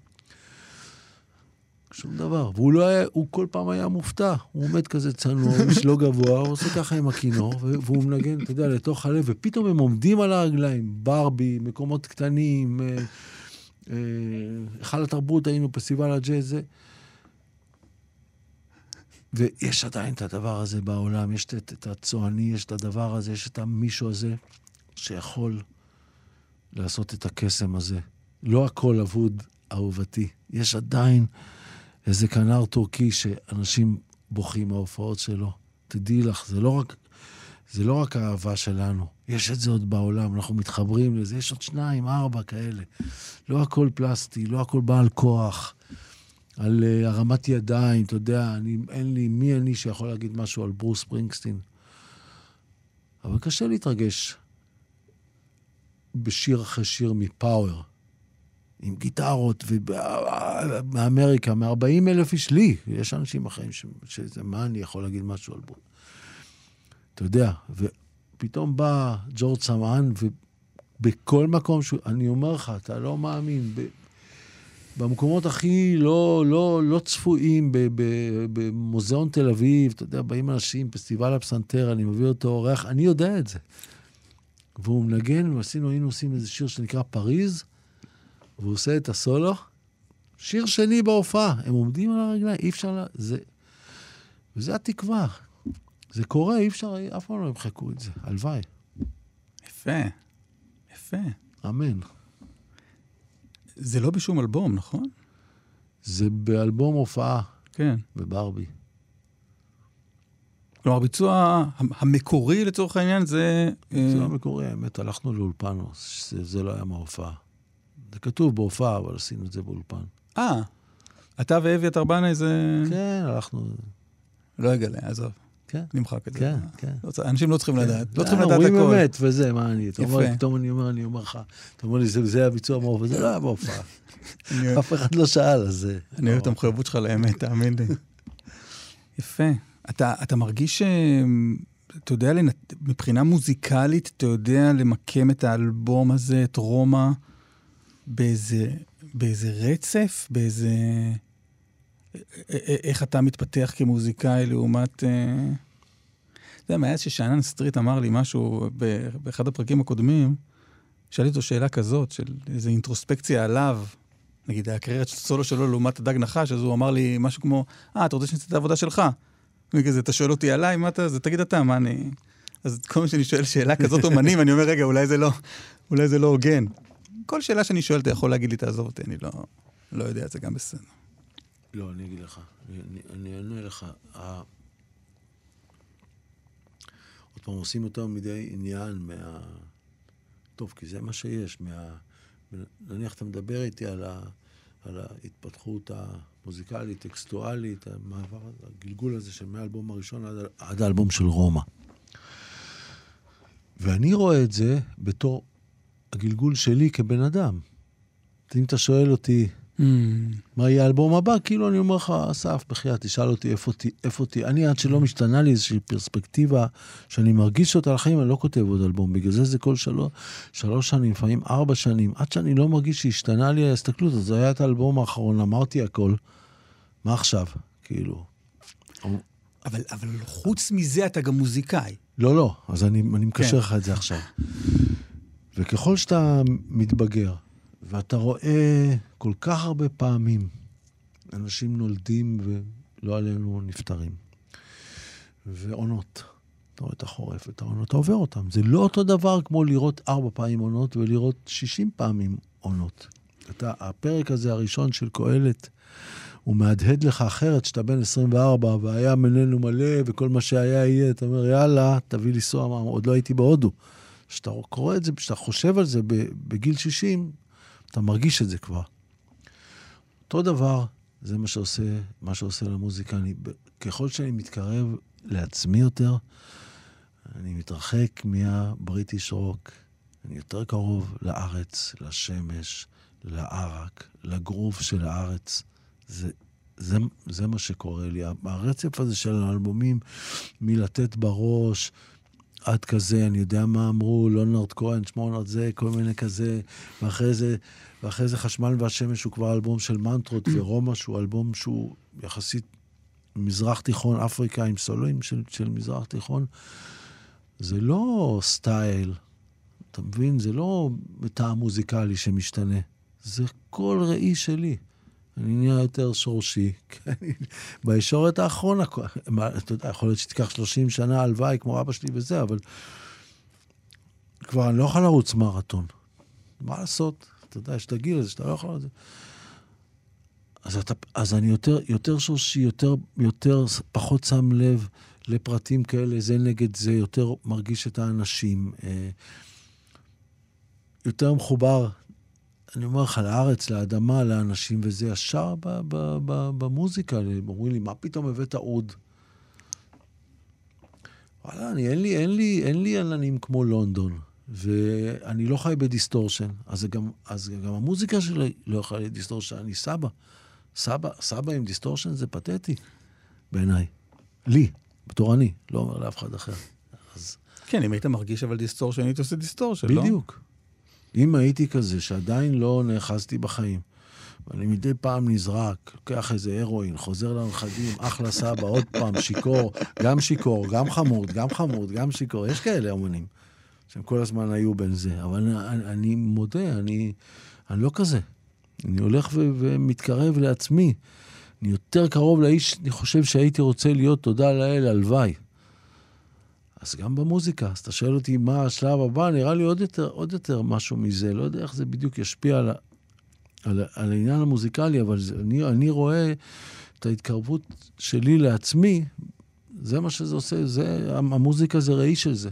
שום דבר. והוא לא היה, הוא כל פעם היה מופתע. הוא עומד כזה צנוע, איש לא גבוה, הוא עושה ככה עם הכינור, והוא מנגן, אתה יודע, לתוך הלב, ופתאום הם עומדים על הרגליים, ברבי, מקומות קטנים, אה, אה, היכל התרבות, היינו פסטיבל הג'אז, זה. ויש עדיין את הדבר הזה בעולם, יש את, את הצועני, יש את הדבר הזה, יש את המישהו הזה שיכול לעשות את הקסם הזה. לא הכל אבוד, אהובתי. יש עדיין איזה כנר טורקי שאנשים בוכים מההופעות שלו. תדעי לך, זה לא רק, זה לא רק האהבה שלנו, יש את זה עוד בעולם, אנחנו מתחברים לזה, יש עוד שניים, ארבע כאלה. לא הכל פלסטי, לא הכל בעל כוח. על uh, הרמת ידיים, אתה יודע, אני, אין לי, מי אני שיכול להגיד משהו על ברוס פרינגסטין? אבל קשה להתרגש בשיר אחרי שיר מפאוור, עם גיטרות, ומאמריקה, מ-40 אלף איש לי, יש אנשים אחרים ש... שזה, מה אני יכול להגיד משהו על ברוס? אתה יודע, ופתאום בא ג'ורג' סמאן, ובכל מקום, ש... אני אומר לך, אתה לא מאמין, ב... במקומות הכי לא, לא, לא צפויים, במוזיאון תל אביב, אתה יודע, באים אנשים, פסטיבל הפסנתר, אני מביא אותו אורח, אני יודע את זה. והוא מנגן, ועשינו, היינו עושים איזה שיר שנקרא פריז, והוא עושה את הסולו. שיר שני בהופעה, הם עומדים על הרגליים, אי אפשר ל... זה... וזה התקווה. זה קורה, אי אפשר, אף פעם לא ימחקו את זה. הלוואי. יפה, יפה. אמן. זה לא בשום אלבום, נכון? זה באלבום הופעה כן. בברבי. כלומר, הביצוע המקורי לצורך העניין זה... אה, לא המקורי, האמת, הלכנו לאולפן, זה, זה לא היה מההופעה. זה כתוב בהופעה, אבל עשינו את זה באולפן. אה, אתה ואביתר בנאי זה... כן, הלכנו... לא אגלה, עזוב, כן, נמחק את זה. כן, כן. לא אנשים לא צריכים לדעת, לא צריכים אה, לדעת אומרים הכל. אמת, וזה, מה אני... אתה אומר. פתאום אני אומר, אני אומר לך, אתה אומר לי, זה זה הביצוע מההופעה, זה לא היה בהופעה. אף אחד לא שאל, אז זה... אני אוהב את המחויבות שלך לאמת, תאמין לי. יפה. אתה, אתה מרגיש ש... אתה יודע, לנ- מבחינה מוזיקלית, אתה יודע למקם את האלבום הזה, את רומא, באיזה, באיזה רצף, באיזה... איך אתה מתפתח כמוזיקאי לעומת... אה, אתה יודע, מאז ששאנן סטריט אמר לי משהו באחד הפרקים הקודמים, שאלתי אותו שאלה כזאת, של איזו אינטרוספקציה עליו, נגיד הקריירת סולו שלו לעומת הדג נחש, אז הוא אמר לי משהו כמו, אה, אתה רוצה שאני אעשה את העבודה שלך? אני כזה, אתה שואל אותי עליי, מה אתה, אז תגיד אתה, מה אני... אז כל פעם שאני שואל שאלה כזאת אומנים, אני אומר, רגע, אולי זה לא, אולי זה לא הוגן. כל שאלה שאני שואל, אתה יכול להגיד לי, תעזוב אותי, אני לא, לא יודע, זה גם בסדר. לא, אני אגיד לך, אני- אענה לך. ה- עוד פעם, עושים יותר מדי עניין מה... טוב, כי זה מה שיש, מה... נניח אתה מדבר איתי על, ה... על ההתפתחות המוזיקלית, טקסטואלית, המעבר, הגלגול הזה של מהאלבום הראשון עד, עד האלבום של רומא. ואני רואה את זה בתור הגלגול שלי כבן אדם. אם אתה שואל אותי, מה יהיה האלבום הבא? כאילו אני אומר לך, אסף, בחייאת, תשאל אותי איפה איפה אותי. אני, עד שלא משתנה לי איזושהי פרספקטיבה שאני מרגיש אותה לחיים, אני לא כותב עוד אלבום. בגלל זה זה כל שלוש, שלוש שנים, לפעמים ארבע שנים. עד שאני לא מרגיש שהשתנה לי ההסתכלות, אז זה היה את האלבום האחרון, אמרתי הכל. מה עכשיו? כאילו... אבל, אבל חוץ מזה אתה גם מוזיקאי. לא, לא, אז אני, אני מקשר כן. לך את זה עכשיו. וככל שאתה מתבגר, ואתה רואה כל כך הרבה פעמים אנשים נולדים ולא עלינו נפטרים, ועונות. אתה רואה את החורף ואת העונות, אתה עובר אותם. זה לא אותו דבר כמו לראות ארבע פעמים עונות ולראות שישים פעמים עונות. אתה, הפרק הזה הראשון של קהלת, הוא מהדהד לך אחרת, שאתה בן 24 והיה מננו מלא וכל מה שהיה יהיה, אתה אומר, יאללה, תביא לי סוהר, עוד לא הייתי בהודו. כשאתה קורא את זה, כשאתה חושב על זה בגיל 60, אתה מרגיש את זה כבר. אותו דבר, זה מה שעושה, מה שעושה למוזיקה. אני, ככל שאני מתקרב לעצמי יותר, אני מתרחק מהבריטיש רוק. אני יותר קרוב לארץ, לשמש, לערק, לגרוף של הארץ. זה, זה, זה מה שקורה לי. הרצף הזה של האלבומים, מלתת בראש, עד כזה, אני יודע מה אמרו, לונרד כהן, שמונרד זה, כל מיני כזה, ואחרי זה, ואחרי זה חשמל והשמש הוא כבר אלבום של מנטרות, ורומא שהוא אלבום שהוא יחסית מזרח תיכון, אפריקה עם סולואים של, של מזרח תיכון. זה לא סטייל, אתה מבין? זה לא טעם מוזיקלי שמשתנה. זה כל ראי שלי. אני נהיה יותר שורשי. בישורת האחרונה, אתה יודע, יכול להיות שתיקח 30 שנה הלוואי כמו אבא שלי וזה, אבל כבר אני לא יכול לרוץ מרתון. מה לעשות? אתה יודע, יש את הגיל הזה שאתה לא יכול. אז, אתה, אז אני יותר, יותר שורשי, יותר, יותר, פחות שם לב לפרטים כאלה, זה נגד זה, יותר מרגיש את האנשים, אה, יותר מחובר אני אומר לך, לארץ, לאדמה, לאנשים, וזה ישר ב- ב- ב- במוזיקה. אומרים לי, מה פתאום הבאת עוד? וואלה, אני, אין לי, אין לי, אין לי עננים כמו לונדון, ואני לא חי ב distortion. אז, גם, אז גם המוזיקה שלי לא יכולה להיות distortion. אני סבא. סבא, סבא עם distortion זה פתטי, בעיניי. לי, בתור אני, לא אומר לאף אחד אחר. אז... כן, אם היית מרגיש אבל distortion, היית עושה distortion, לא? בדיוק. אם הייתי כזה, שעדיין לא נאחזתי בחיים, ואני מדי פעם נזרק, לוקח איזה הרואין, חוזר לנכדים, אחלה סבא, עוד פעם, שיכור, גם שיכור, גם חמוד, גם חמוד, גם שיכור. יש כאלה אומנים שהם כל הזמן היו בין זה. אבל אני, אני מודה, אני, אני לא כזה. אני הולך ו- ומתקרב לעצמי. אני יותר קרוב לאיש, אני חושב שהייתי רוצה להיות, תודה לאל, הלוואי. אז גם במוזיקה, אז אתה שואל אותי מה השלב הבא, נראה לי עוד יותר, עוד יותר משהו מזה. לא יודע איך זה בדיוק ישפיע על, על, על העניין המוזיקלי, אבל זה, אני, אני רואה את ההתקרבות שלי לעצמי, זה מה שזה עושה, זה, המוזיקה זה ראי של זה.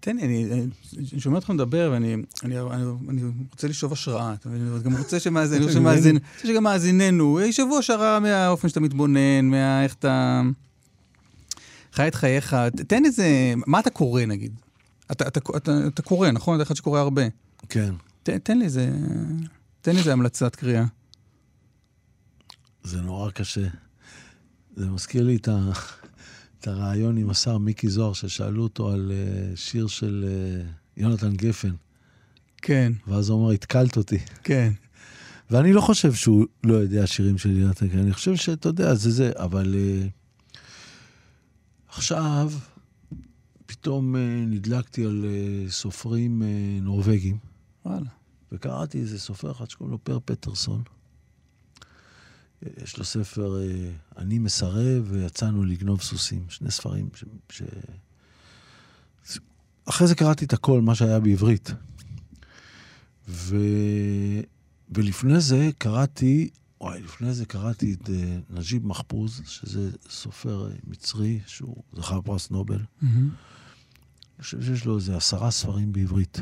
תן לי, אני אני שומע אותך מדבר, ואני אני, אני, אני רוצה לשאוב השראה. אתה מבין? אני גם רוצה שמאזין, רוצה שגם מאזיננו ישאבו השראה מהאופן שאתה מתבונן, מה... איך אתה חי את חייך. תן איזה, מה אתה קורא נגיד? אתה, אתה, אתה, אתה קורא, נכון? אתה אחד שקורא הרבה. כן. ת, תן לי איזה, תן לי איזה המלצת קריאה. זה נורא קשה. זה מזכיר לי את, ה... את הרעיון עם השר מיקי זוהר, ששאלו אותו על uh, שיר של uh, יונתן גפן, כן, ואז הוא אמר, התקלת אותי. כן. ואני לא חושב שהוא לא יודע שירים של יונתן גפן, אני חושב שאתה יודע, זה זה, אבל uh, עכשיו פתאום uh, נדלקתי על uh, סופרים uh, נורבגים, וואלה. וקראתי איזה סופר אחד שקוראים לו פר פטרסון. יש לו ספר אה, "אני מסרב" ויצאנו לגנוב סוסים. שני ספרים ש... ש... אחרי זה קראתי את הכל, מה שהיה בעברית. ו... ולפני זה קראתי, וואי, לפני זה קראתי את אה, נג'יב מחפוז, שזה סופר אה, מצרי, שהוא זכה בפרס נובל. אני חושב שיש לו איזה עשרה ספרים בעברית.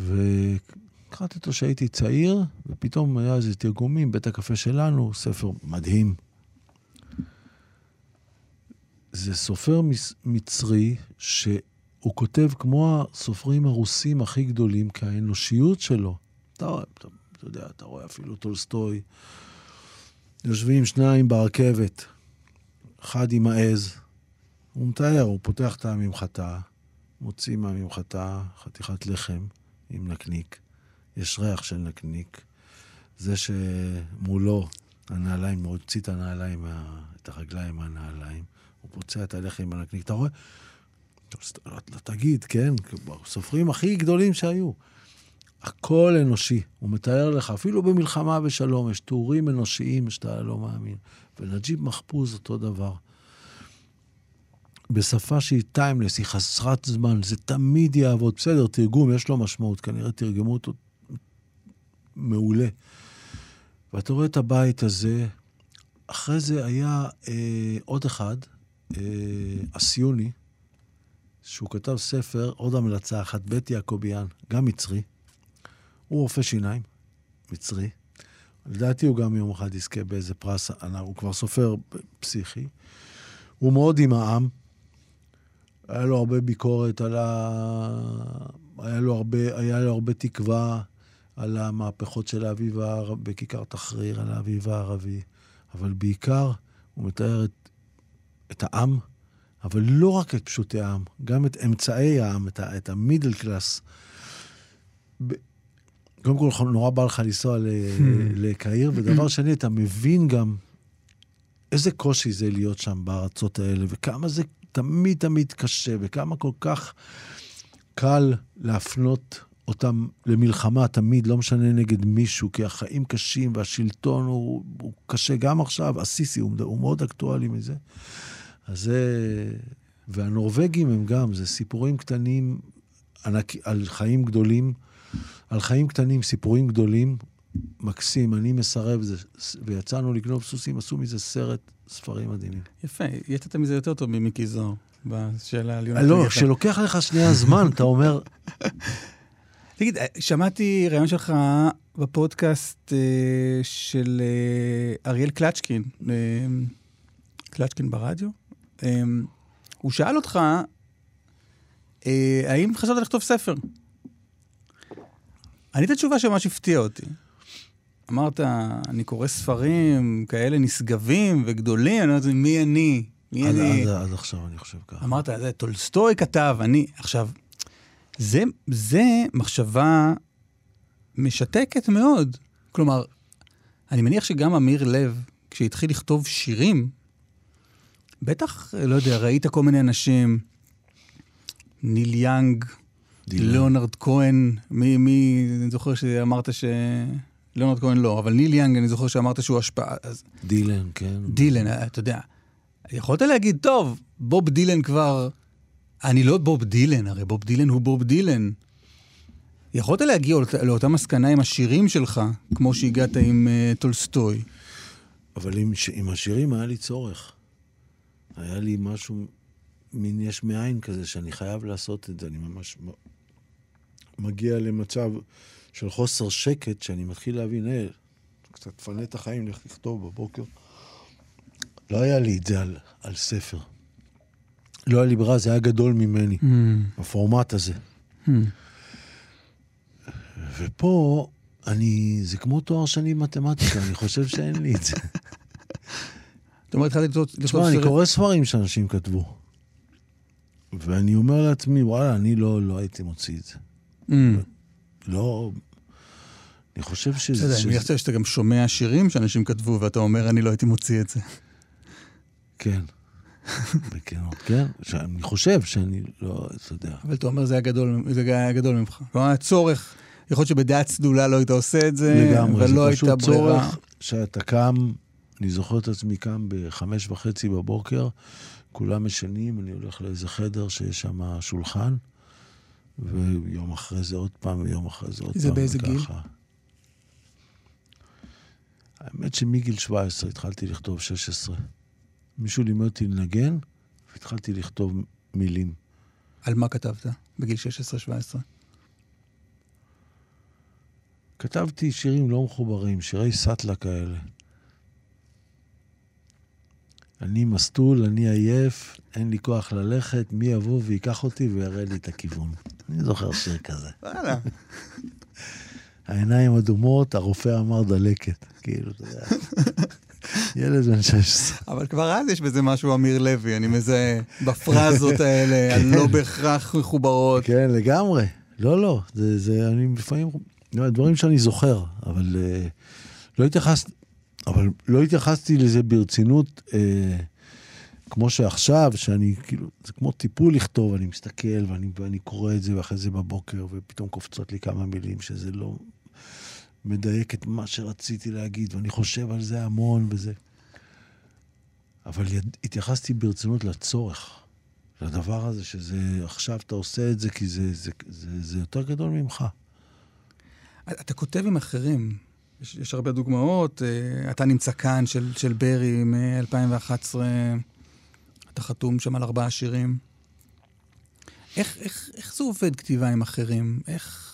וקראתי אותו כשהייתי צעיר, ופתאום היה איזה תרגומים, בית הקפה שלנו, ספר מדהים. זה סופר מצרי שהוא כותב כמו הסופרים הרוסים הכי גדולים, כי האנושיות שלו, אתה, רואה- אתה, אתה יודע, אתה רואה אפילו טולסטוי, יושבים שניים ברכבת, אחד עם העז, הוא מתאר, הוא פותח את הממחטה, מוציא מהממחטה חתיכת לחם עם נקניק, יש ריח של נקניק. זה שמולו הנעליים, מוציא את הנעליים, את הרגליים מהנעליים, הוא פוצע את הלחם עם הנקניק. אתה רואה? לא, לא תגיד, כן, הסופרים הכי גדולים שהיו. הכל אנושי. הוא מתאר לך, אפילו במלחמה ושלום, יש תיאורים אנושיים שאתה לא מאמין. ונג'יב מחפוז אותו דבר. בשפה שהיא טיימלס, היא חסרת זמן, זה תמיד יעבוד. בסדר, תרגום, יש לו משמעות, כנראה תרגמו אותו מעולה. ואתה רואה את הבית הזה, אחרי זה היה אה, עוד אחד, אה, אסיוני, שהוא כתב ספר, עוד המלצה אחת, בית יעקביאן, גם מצרי. הוא רופא שיניים, מצרי. לדעתי הוא גם יום אחד יזכה באיזה פרס, הוא כבר סופר פסיכי. הוא מאוד עם העם. היה לו הרבה ביקורת על ה... היה לו הרבה, היה לו הרבה תקווה על המהפכות של האביב הערבי, בכיכר תחריר, על האביב הערבי. אבל בעיקר הוא מתאר את, את העם, אבל לא רק את פשוטי העם, גם את אמצעי העם, את, את המידל קלאס. קודם כל, נורא בא לך לנסוע ל... לקהיר, ודבר שני, אתה מבין גם איזה קושי זה להיות שם בארצות האלה, וכמה זה תמיד תמיד קשה, וכמה כל כך קל להפנות אותם למלחמה, תמיד, לא משנה נגד מישהו, כי החיים קשים והשלטון הוא, הוא קשה גם עכשיו, הסיסי הוא, הוא מאוד אקטואלי מזה. אז זה... והנורבגים הם גם, זה סיפורים קטנים ענק, על חיים גדולים, על חיים קטנים, סיפורים גדולים, מקסים, אני מסרב, זה, ויצאנו לגנוב סוסים, עשו מזה סרט ספרים מדהימים. יפה, יצאת מזה יותר טוב ממיקי זוהר, בשאלה על יונתן לא. כשלוקח לך שנייה זמן, אתה אומר, תגיד, שמעתי ראיון שלך בפודקאסט אה, של אה, אריאל קלצ'קין, אה, קלצ'קין ברדיו. אה, הוא שאל אותך, אה, האם חשבת לכתוב ספר? ענית תשובה שממש הפתיעה אותי. אמרת, אני קורא ספרים כאלה נשגבים וגדולים, אני אומרת, מי אני? מי עד, אני? עד, עד עכשיו אני חושב ככה. אמרת, זה טולסטוי כתב, אני... עכשיו, זה, זה מחשבה משתקת מאוד. כלומר, אני מניח שגם עמיר לב, כשהתחיל לכתוב שירים, בטח, לא יודע, ראית כל מיני אנשים, ניל יאנג. ליאונרד כהן, מי, מי, אני זוכר שאמרת ש... ליאונרד כהן לא, אבל ניל יאנג, אני זוכר שאמרת שהוא השפעה, אז דילן, כן. דילן, אתה יודע, יכולת להגיד, טוב, בוב דילן כבר... אני לא בוב דילן, הרי בוב דילן הוא בוב דילן. יכולת להגיע לאות- לאותה מסקנה עם השירים שלך, כמו שהגעת עם uh, טולסטוי. אבל עם, ש- עם השירים היה לי צורך. היה לי משהו, מין יש מאין כזה, שאני חייב לעשות את זה. אני ממש מגיע למצב של חוסר שקט, שאני מתחיל להבין, היי, קצת תפנה את החיים, לך לכתוב בבוקר. לא היה לי את זה על, על ספר. לא היה לי ברירה, זה היה גדול ממני, Hmm. הפורמט הזה. ופה, אני, זה כמו תואר שני במתמטיקה, אני חושב שאין לי את זה. זאת אומרת, התחלתי לכתוב לכתוב תשמע, אני קורא ספרים שאנשים כתבו. ואני אומר לעצמי, וואלה, אני לא, לא הייתי מוציא את זה. Hmm. לא... אני חושב שזה... בסדר, אני מניח שאתה גם שומע שירים שאנשים כתבו, ואתה אומר, אני לא הייתי מוציא את זה. כן. בכנות, כן. שאני חושב שאני לא, אתה יודע. אבל אתה אומר, זה היה גדול, זה היה גדול ממך. כלומר, הצורך, יכול להיות שבדעה צלולה לא היית עושה את זה, לגמרי, זה הייתה פשוט. צורך שאתה קם, אני זוכר את עצמי קם בחמש וחצי בבוקר, כולם ישנים, אני הולך לאיזה חדר שיש שם שולחן, ויום אחרי זה עוד פעם, ויום אחרי זה עוד זה פעם. באיזה גיל? וככה. האמת שמגיל 17 התחלתי לכתוב 16. מישהו לימד אותי לנגן, והתחלתי לכתוב מילים. על מה כתבת בגיל 16-17? כתבתי שירים לא מחוברים, שירי סאטלה כאלה. אני מסטול, אני עייף, אין לי כוח ללכת, מי יבוא ויקח אותי ויראה לי את הכיוון. אני זוכר שיר כזה. וואלה. העיניים אדומות, הרופא אמר דלקת. כאילו, אתה יודע. ילד בן 16. אבל כבר אז יש בזה משהו אמיר לוי, אני מזהה, בפרזות האלה, הלא בהכרח מחוברות. כן, לגמרי. לא, לא, זה, זה, אני לפעמים, לא, דברים שאני זוכר, אבל אה, לא התייחסתי, אבל לא התייחסתי לזה ברצינות, אה, כמו שעכשיו, שאני, כאילו, זה כמו טיפול לכתוב, אני מסתכל ואני, ואני קורא את זה, ואחרי זה בבוקר, ופתאום קופצות לי כמה מילים שזה לא מדייק את מה שרציתי להגיד, ואני חושב על זה המון וזה. אבל יד, התייחסתי ברצינות לצורך. לדבר הזה, שזה עכשיו אתה עושה את זה כי זה, זה, זה, זה יותר גדול ממך. אתה כותב עם אחרים, יש, יש הרבה דוגמאות, אה, אתה נמצא כאן של, של ברי מ-2011, אתה חתום שם על ארבעה שירים. איך, איך, איך זה עובד כתיבה עם אחרים? איך...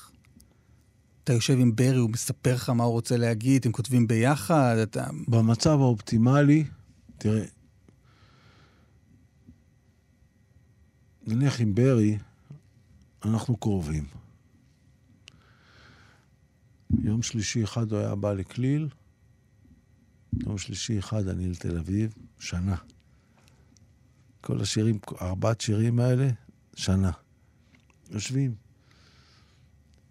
אתה יושב עם ברי, הוא מספר לך מה הוא רוצה להגיד, אתם כותבים ביחד, אתה... במצב האופטימלי, תראה, נניח עם ברי, אנחנו קרובים. יום שלישי אחד הוא היה בא לכליל, יום שלישי אחד אני לתל אביב, שנה. כל השירים, ארבעת שירים האלה, שנה. יושבים.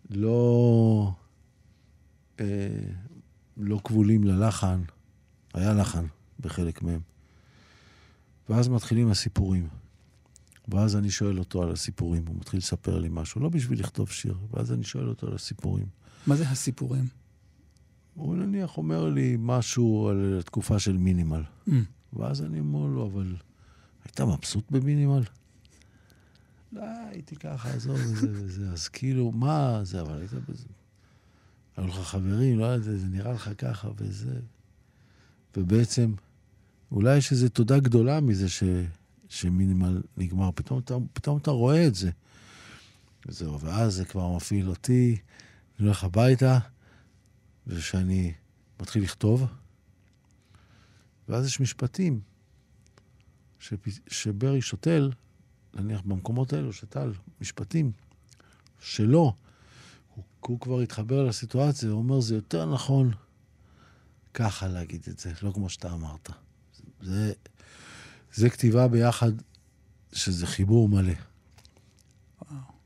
לא, אה, לא כבולים ללחן, היה לחן בחלק מהם. ואז מתחילים הסיפורים. ואז אני שואל אותו על הסיפורים, הוא מתחיל לספר לי משהו, לא בשביל לכתוב שיר, ואז אני שואל אותו על הסיפורים. מה זה הסיפורים? הוא נניח אומר לי משהו על התקופה של מינימל. Mm. ואז אני אומר לו, אבל היית מבסוט במינימל? לא, הייתי ככה, עזוב וזה וזה. אז כאילו, מה זה, אבל היית בזה. היו לך חברים, לא יודע, זה נראה לך ככה וזה. ובעצם, אולי יש איזו תודה גדולה מזה ש, שמינימל נגמר. פתאום אתה, פתאום אתה רואה את זה. וזהו, ואז זה כבר מפעיל אותי, אני הולך הביתה, ושאני מתחיל לכתוב, ואז יש משפטים שפ... שברי שותל, נניח במקומות האלו, שתל משפטים שלו, הוא, הוא כבר התחבר לסיטואציה, הוא אומר, זה יותר נכון ככה להגיד את זה, לא כמו שאתה אמרת. זה, זה כתיבה ביחד, שזה חיבור מלא.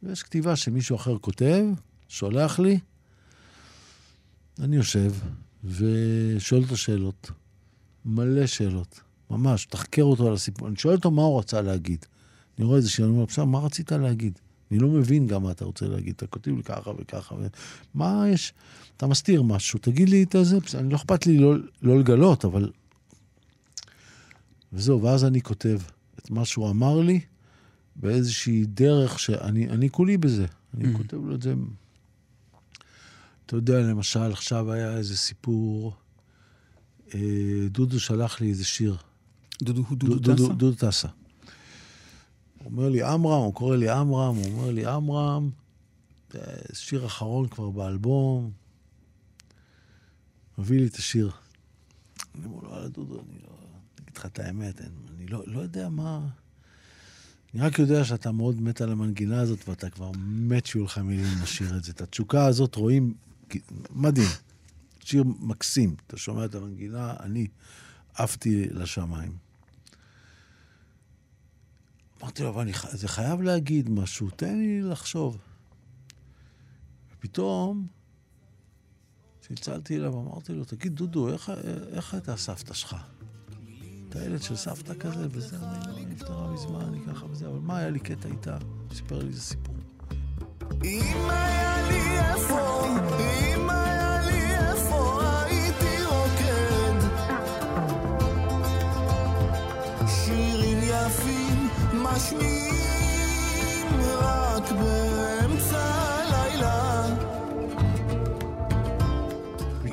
ויש כתיבה שמישהו אחר כותב, שולח לי, אני יושב ושואל אותו שאלות. מלא שאלות. ממש, תחקר אותו על הסיפור. אני שואל אותו מה הוא רצה להגיד. אני רואה איזה שיר, אני אומר, בסדר, מה רצית להגיד? אני לא מבין גם מה אתה רוצה להגיד. אתה כותב לי ככה וככה. ו... מה יש? אתה מסתיר משהו, תגיד לי את זה. אני לא אכפת לי לא, לא לגלות, אבל... וזהו, ואז אני כותב את מה שהוא אמר לי באיזושהי דרך שאני אני כולי בזה. אני mm. כותב לו את זה. אתה יודע, למשל, עכשיו היה איזה סיפור, אה, דודו שלח לי איזה שיר. דודו הוא דודו טסה? דודו טסה. הוא אומר לי עמרם, הוא קורא לי עמרם, הוא אומר לי עמרם, שיר אחרון כבר באלבום, מביא לי את השיר. אני אומר לו, דודו, אני לא... אגיד לך את האמת, אני לא, לא יודע מה... אני רק יודע שאתה מאוד מת על המנגינה הזאת, ואתה כבר מת שיהיו לך מילים לשיר את זה. את התשוקה הזאת רואים, מדהים. שיר מקסים. אתה שומע את המנגינה, אני עפתי לשמיים. אמרתי לו, אבל אני, זה חייב להגיד משהו, תן לי לחשוב. ופתאום, כשצלצלתי אליו, אמרתי לו, תגיד, דודו, איך, איך הייתה הסבתא שלך? את הילד של סבתא כזה, וזה, אני לא, נפטרה מזמן, אני ככה וזה, אבל מה היה לי קטע איתה? סיפר לי איזה סיפור. אם היה לי איפה,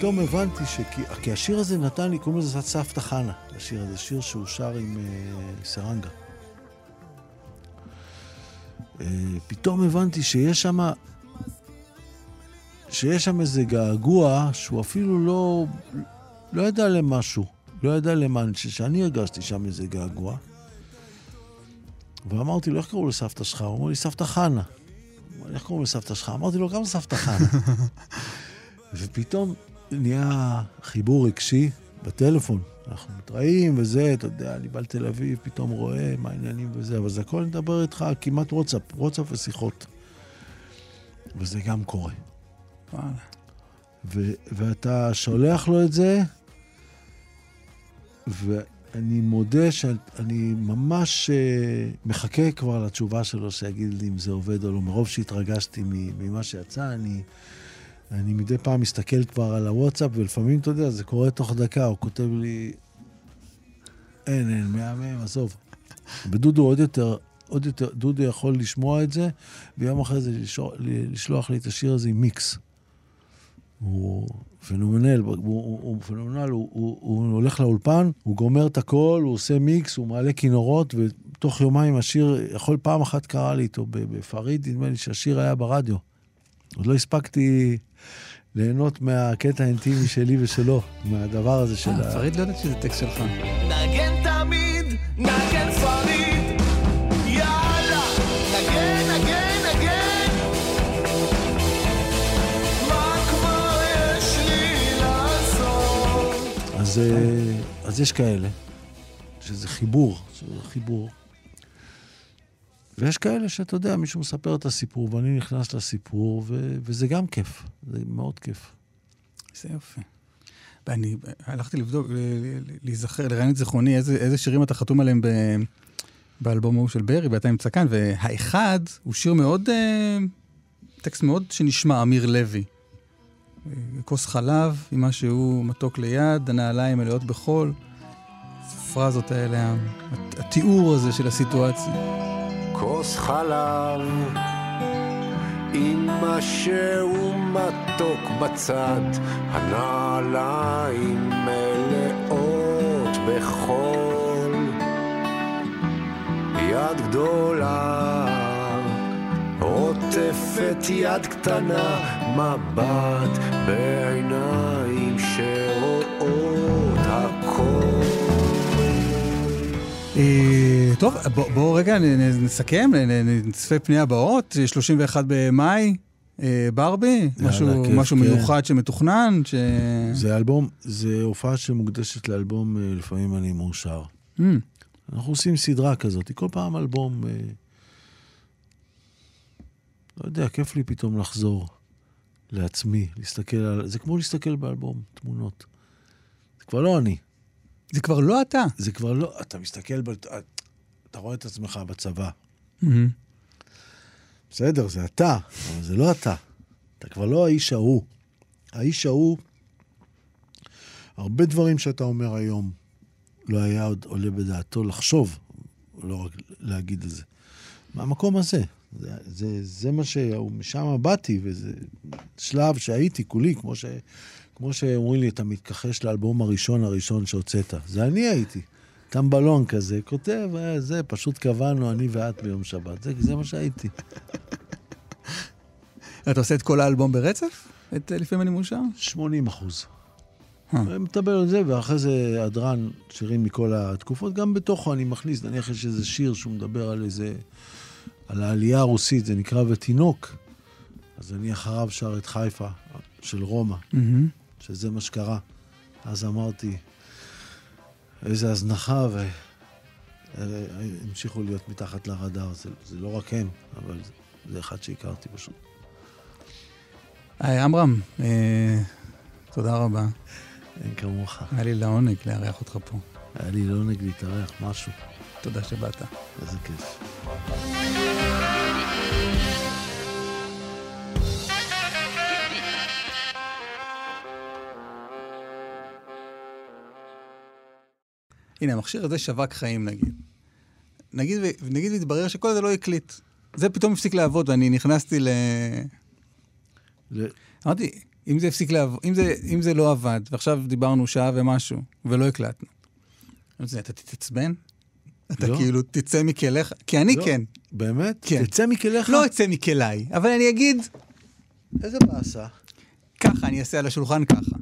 פתאום הבנתי ש... כי השיר הזה נתן לי, קוראים לזה סבתא חנה. השיר הזה, שיר שהוא שר עם uh, סרנגה. Uh, פתאום הבנתי שיש שם, שיש שם איזה געגוע שהוא אפילו לא, לא ידע למשהו, לא ידע למה, שאני הרגשתי שם איזה געגוע. ואמרתי לו, איך קראו לסבתא שלך? הוא אמר לי, סבתא חנה. איך קוראים לסבתא שלך? אמרתי לו, גם סבתא חנה. ופתאום נהיה חיבור רגשי בטלפון. אנחנו מתראים וזה, אתה יודע, אני בא לתל אביב, פתאום רואה מה העניינים וזה, אבל זה הכל נדבר איתך כמעט וואטסאפ, וואטסאפ ושיחות. וזה גם קורה. ו- ואתה שולח לו את זה, ואני מודה שאני ממש uh, מחכה כבר לתשובה שלו, שיגיד לי אם זה עובד או לא. מרוב שהתרגשתי ממה שיצא, אני... אני מדי פעם מסתכל כבר על הוואטסאפ, ולפעמים, אתה יודע, זה קורה תוך דקה, הוא כותב לי, אין, אין, מהמם, עזוב. ודודו עוד יותר, עוד יותר, דודו יכול לשמוע את זה, ויום אחרי זה לשלוח, לשלוח לי את השיר הזה עם מיקס. הוא פנומנל, הוא, הוא, הוא פנומנל, הוא, הוא, הוא הולך לאולפן, הוא גומר את הכל, הוא עושה מיקס, הוא מעלה כינורות, ותוך יומיים השיר, יכול פעם אחת קרה לי איתו בפריד, נדמה לי שהשיר היה ברדיו. עוד לא הספקתי ליהנות מהקטע האינטימי שלי ושלו, מהדבר הזה של ה... פריד לא יודעת שזה טקסט שלך. נגן תמיד, נגן אז, אז יש כאלה, שזה חיבור, שזה חיבור. ויש כאלה שאתה יודע, מישהו מספר את הסיפור, ואני נכנס לסיפור, ו- וזה גם כיף, זה מאוד כיף. זה יופי. ואני הלכתי לבדוק, להיזכר, לרעיין את זיכרוני, איזה, איזה שירים אתה חתום עליהם ב, באלבום ההוא של ברי, ואתה עם צקן, והאחד הוא שיר מאוד, אה, טקסט מאוד שנשמע, אמיר לוי. כוס חלב עם משהו מתוק ליד, הנעליים מלאות בחול. הפרזות האלה, התיאור הזה של הסיטואציה. כוס חלב עם משהו מתוק בצד, הנעליים מלאות בחול. יד גדולה עוטפת יד קטנה, מבט בעיניים שרואות הכל. אה, טוב, בואו רגע נסכם, נצפה פני הבאות, 31 במאי, אה, ברבי, משהו מיוחד שמתוכנן. זה אלבום, זה הופעה שמוקדשת לאלבום, אה, לפעמים אני מאושר. Mm. אנחנו עושים סדרה כזאת, כל פעם אלבום, לא יודע, כיף לי פתאום לחזור. לעצמי, להסתכל על... זה כמו להסתכל באלבום, תמונות. זה כבר לא אני. זה כבר לא אתה. זה כבר לא... אתה מסתכל, ב... אתה רואה את עצמך בצבא. בסדר, זה אתה, אבל זה לא אתה. אתה כבר לא האיש ההוא. האיש ההוא, הרבה דברים שאתה אומר היום, לא היה עוד עולה בדעתו לחשוב, לא רק להגיד את זה. מהמקום הזה. זה, זה, זה מה משם באתי, וזה שלב שהייתי כולי, כמו, ש, כמו שאומרים לי, אתה מתכחש לאלבום הראשון הראשון שהוצאת. זה אני הייתי. טמבלון כזה, כותב, אה, זה, פשוט קבענו, אני ואת ביום שבת. זה, זה מה שהייתי. אתה עושה את כל האלבום ברצף? את לפעמים אני מאושר? 80 אחוז. אה. מטבל על זה, ואחרי זה הדרן, שירים מכל התקופות. גם בתוכו אני מכניס, נניח יש איזה שיר שהוא מדבר על איזה... על העלייה הרוסית, זה נקרא ותינוק. אז אני אחריו שר את חיפה של רומא, מהמם. שזה מה שקרה. אז אמרתי, איזה הזנחה, והמשיכו להיות מתחת לרדאר. זה, זה לא רק הם, אבל זה, זה אחד שהכרתי פשוט. היי, עמרם, אה, תודה רבה. אין כמוך. היה לי לעונג לארח אותך פה. היה לי לעונג להתארח, משהו. תודה שבאת. איזה כיף. הנה, המכשיר הזה שווק חיים נגיד. נגיד, נגיד והתברר שכל זה לא הקליט. זה פתאום הפסיק לעבוד, ואני נכנסתי ל... ל- אמרתי, אם זה הפסיק לעבוד, אם זה, אם זה לא עבד, ועכשיו דיברנו שעה ומשהו, ולא הקלטנו. אמרתי, אתה תתעצבן? אתה לא. כאילו תצא מכליך? כי אני לא. כן. באמת? כן. תצא מכליך? לא אצא מכליי, אבל אני אגיד, איזה באסה. ככה, אני אעשה על השולחן ככה.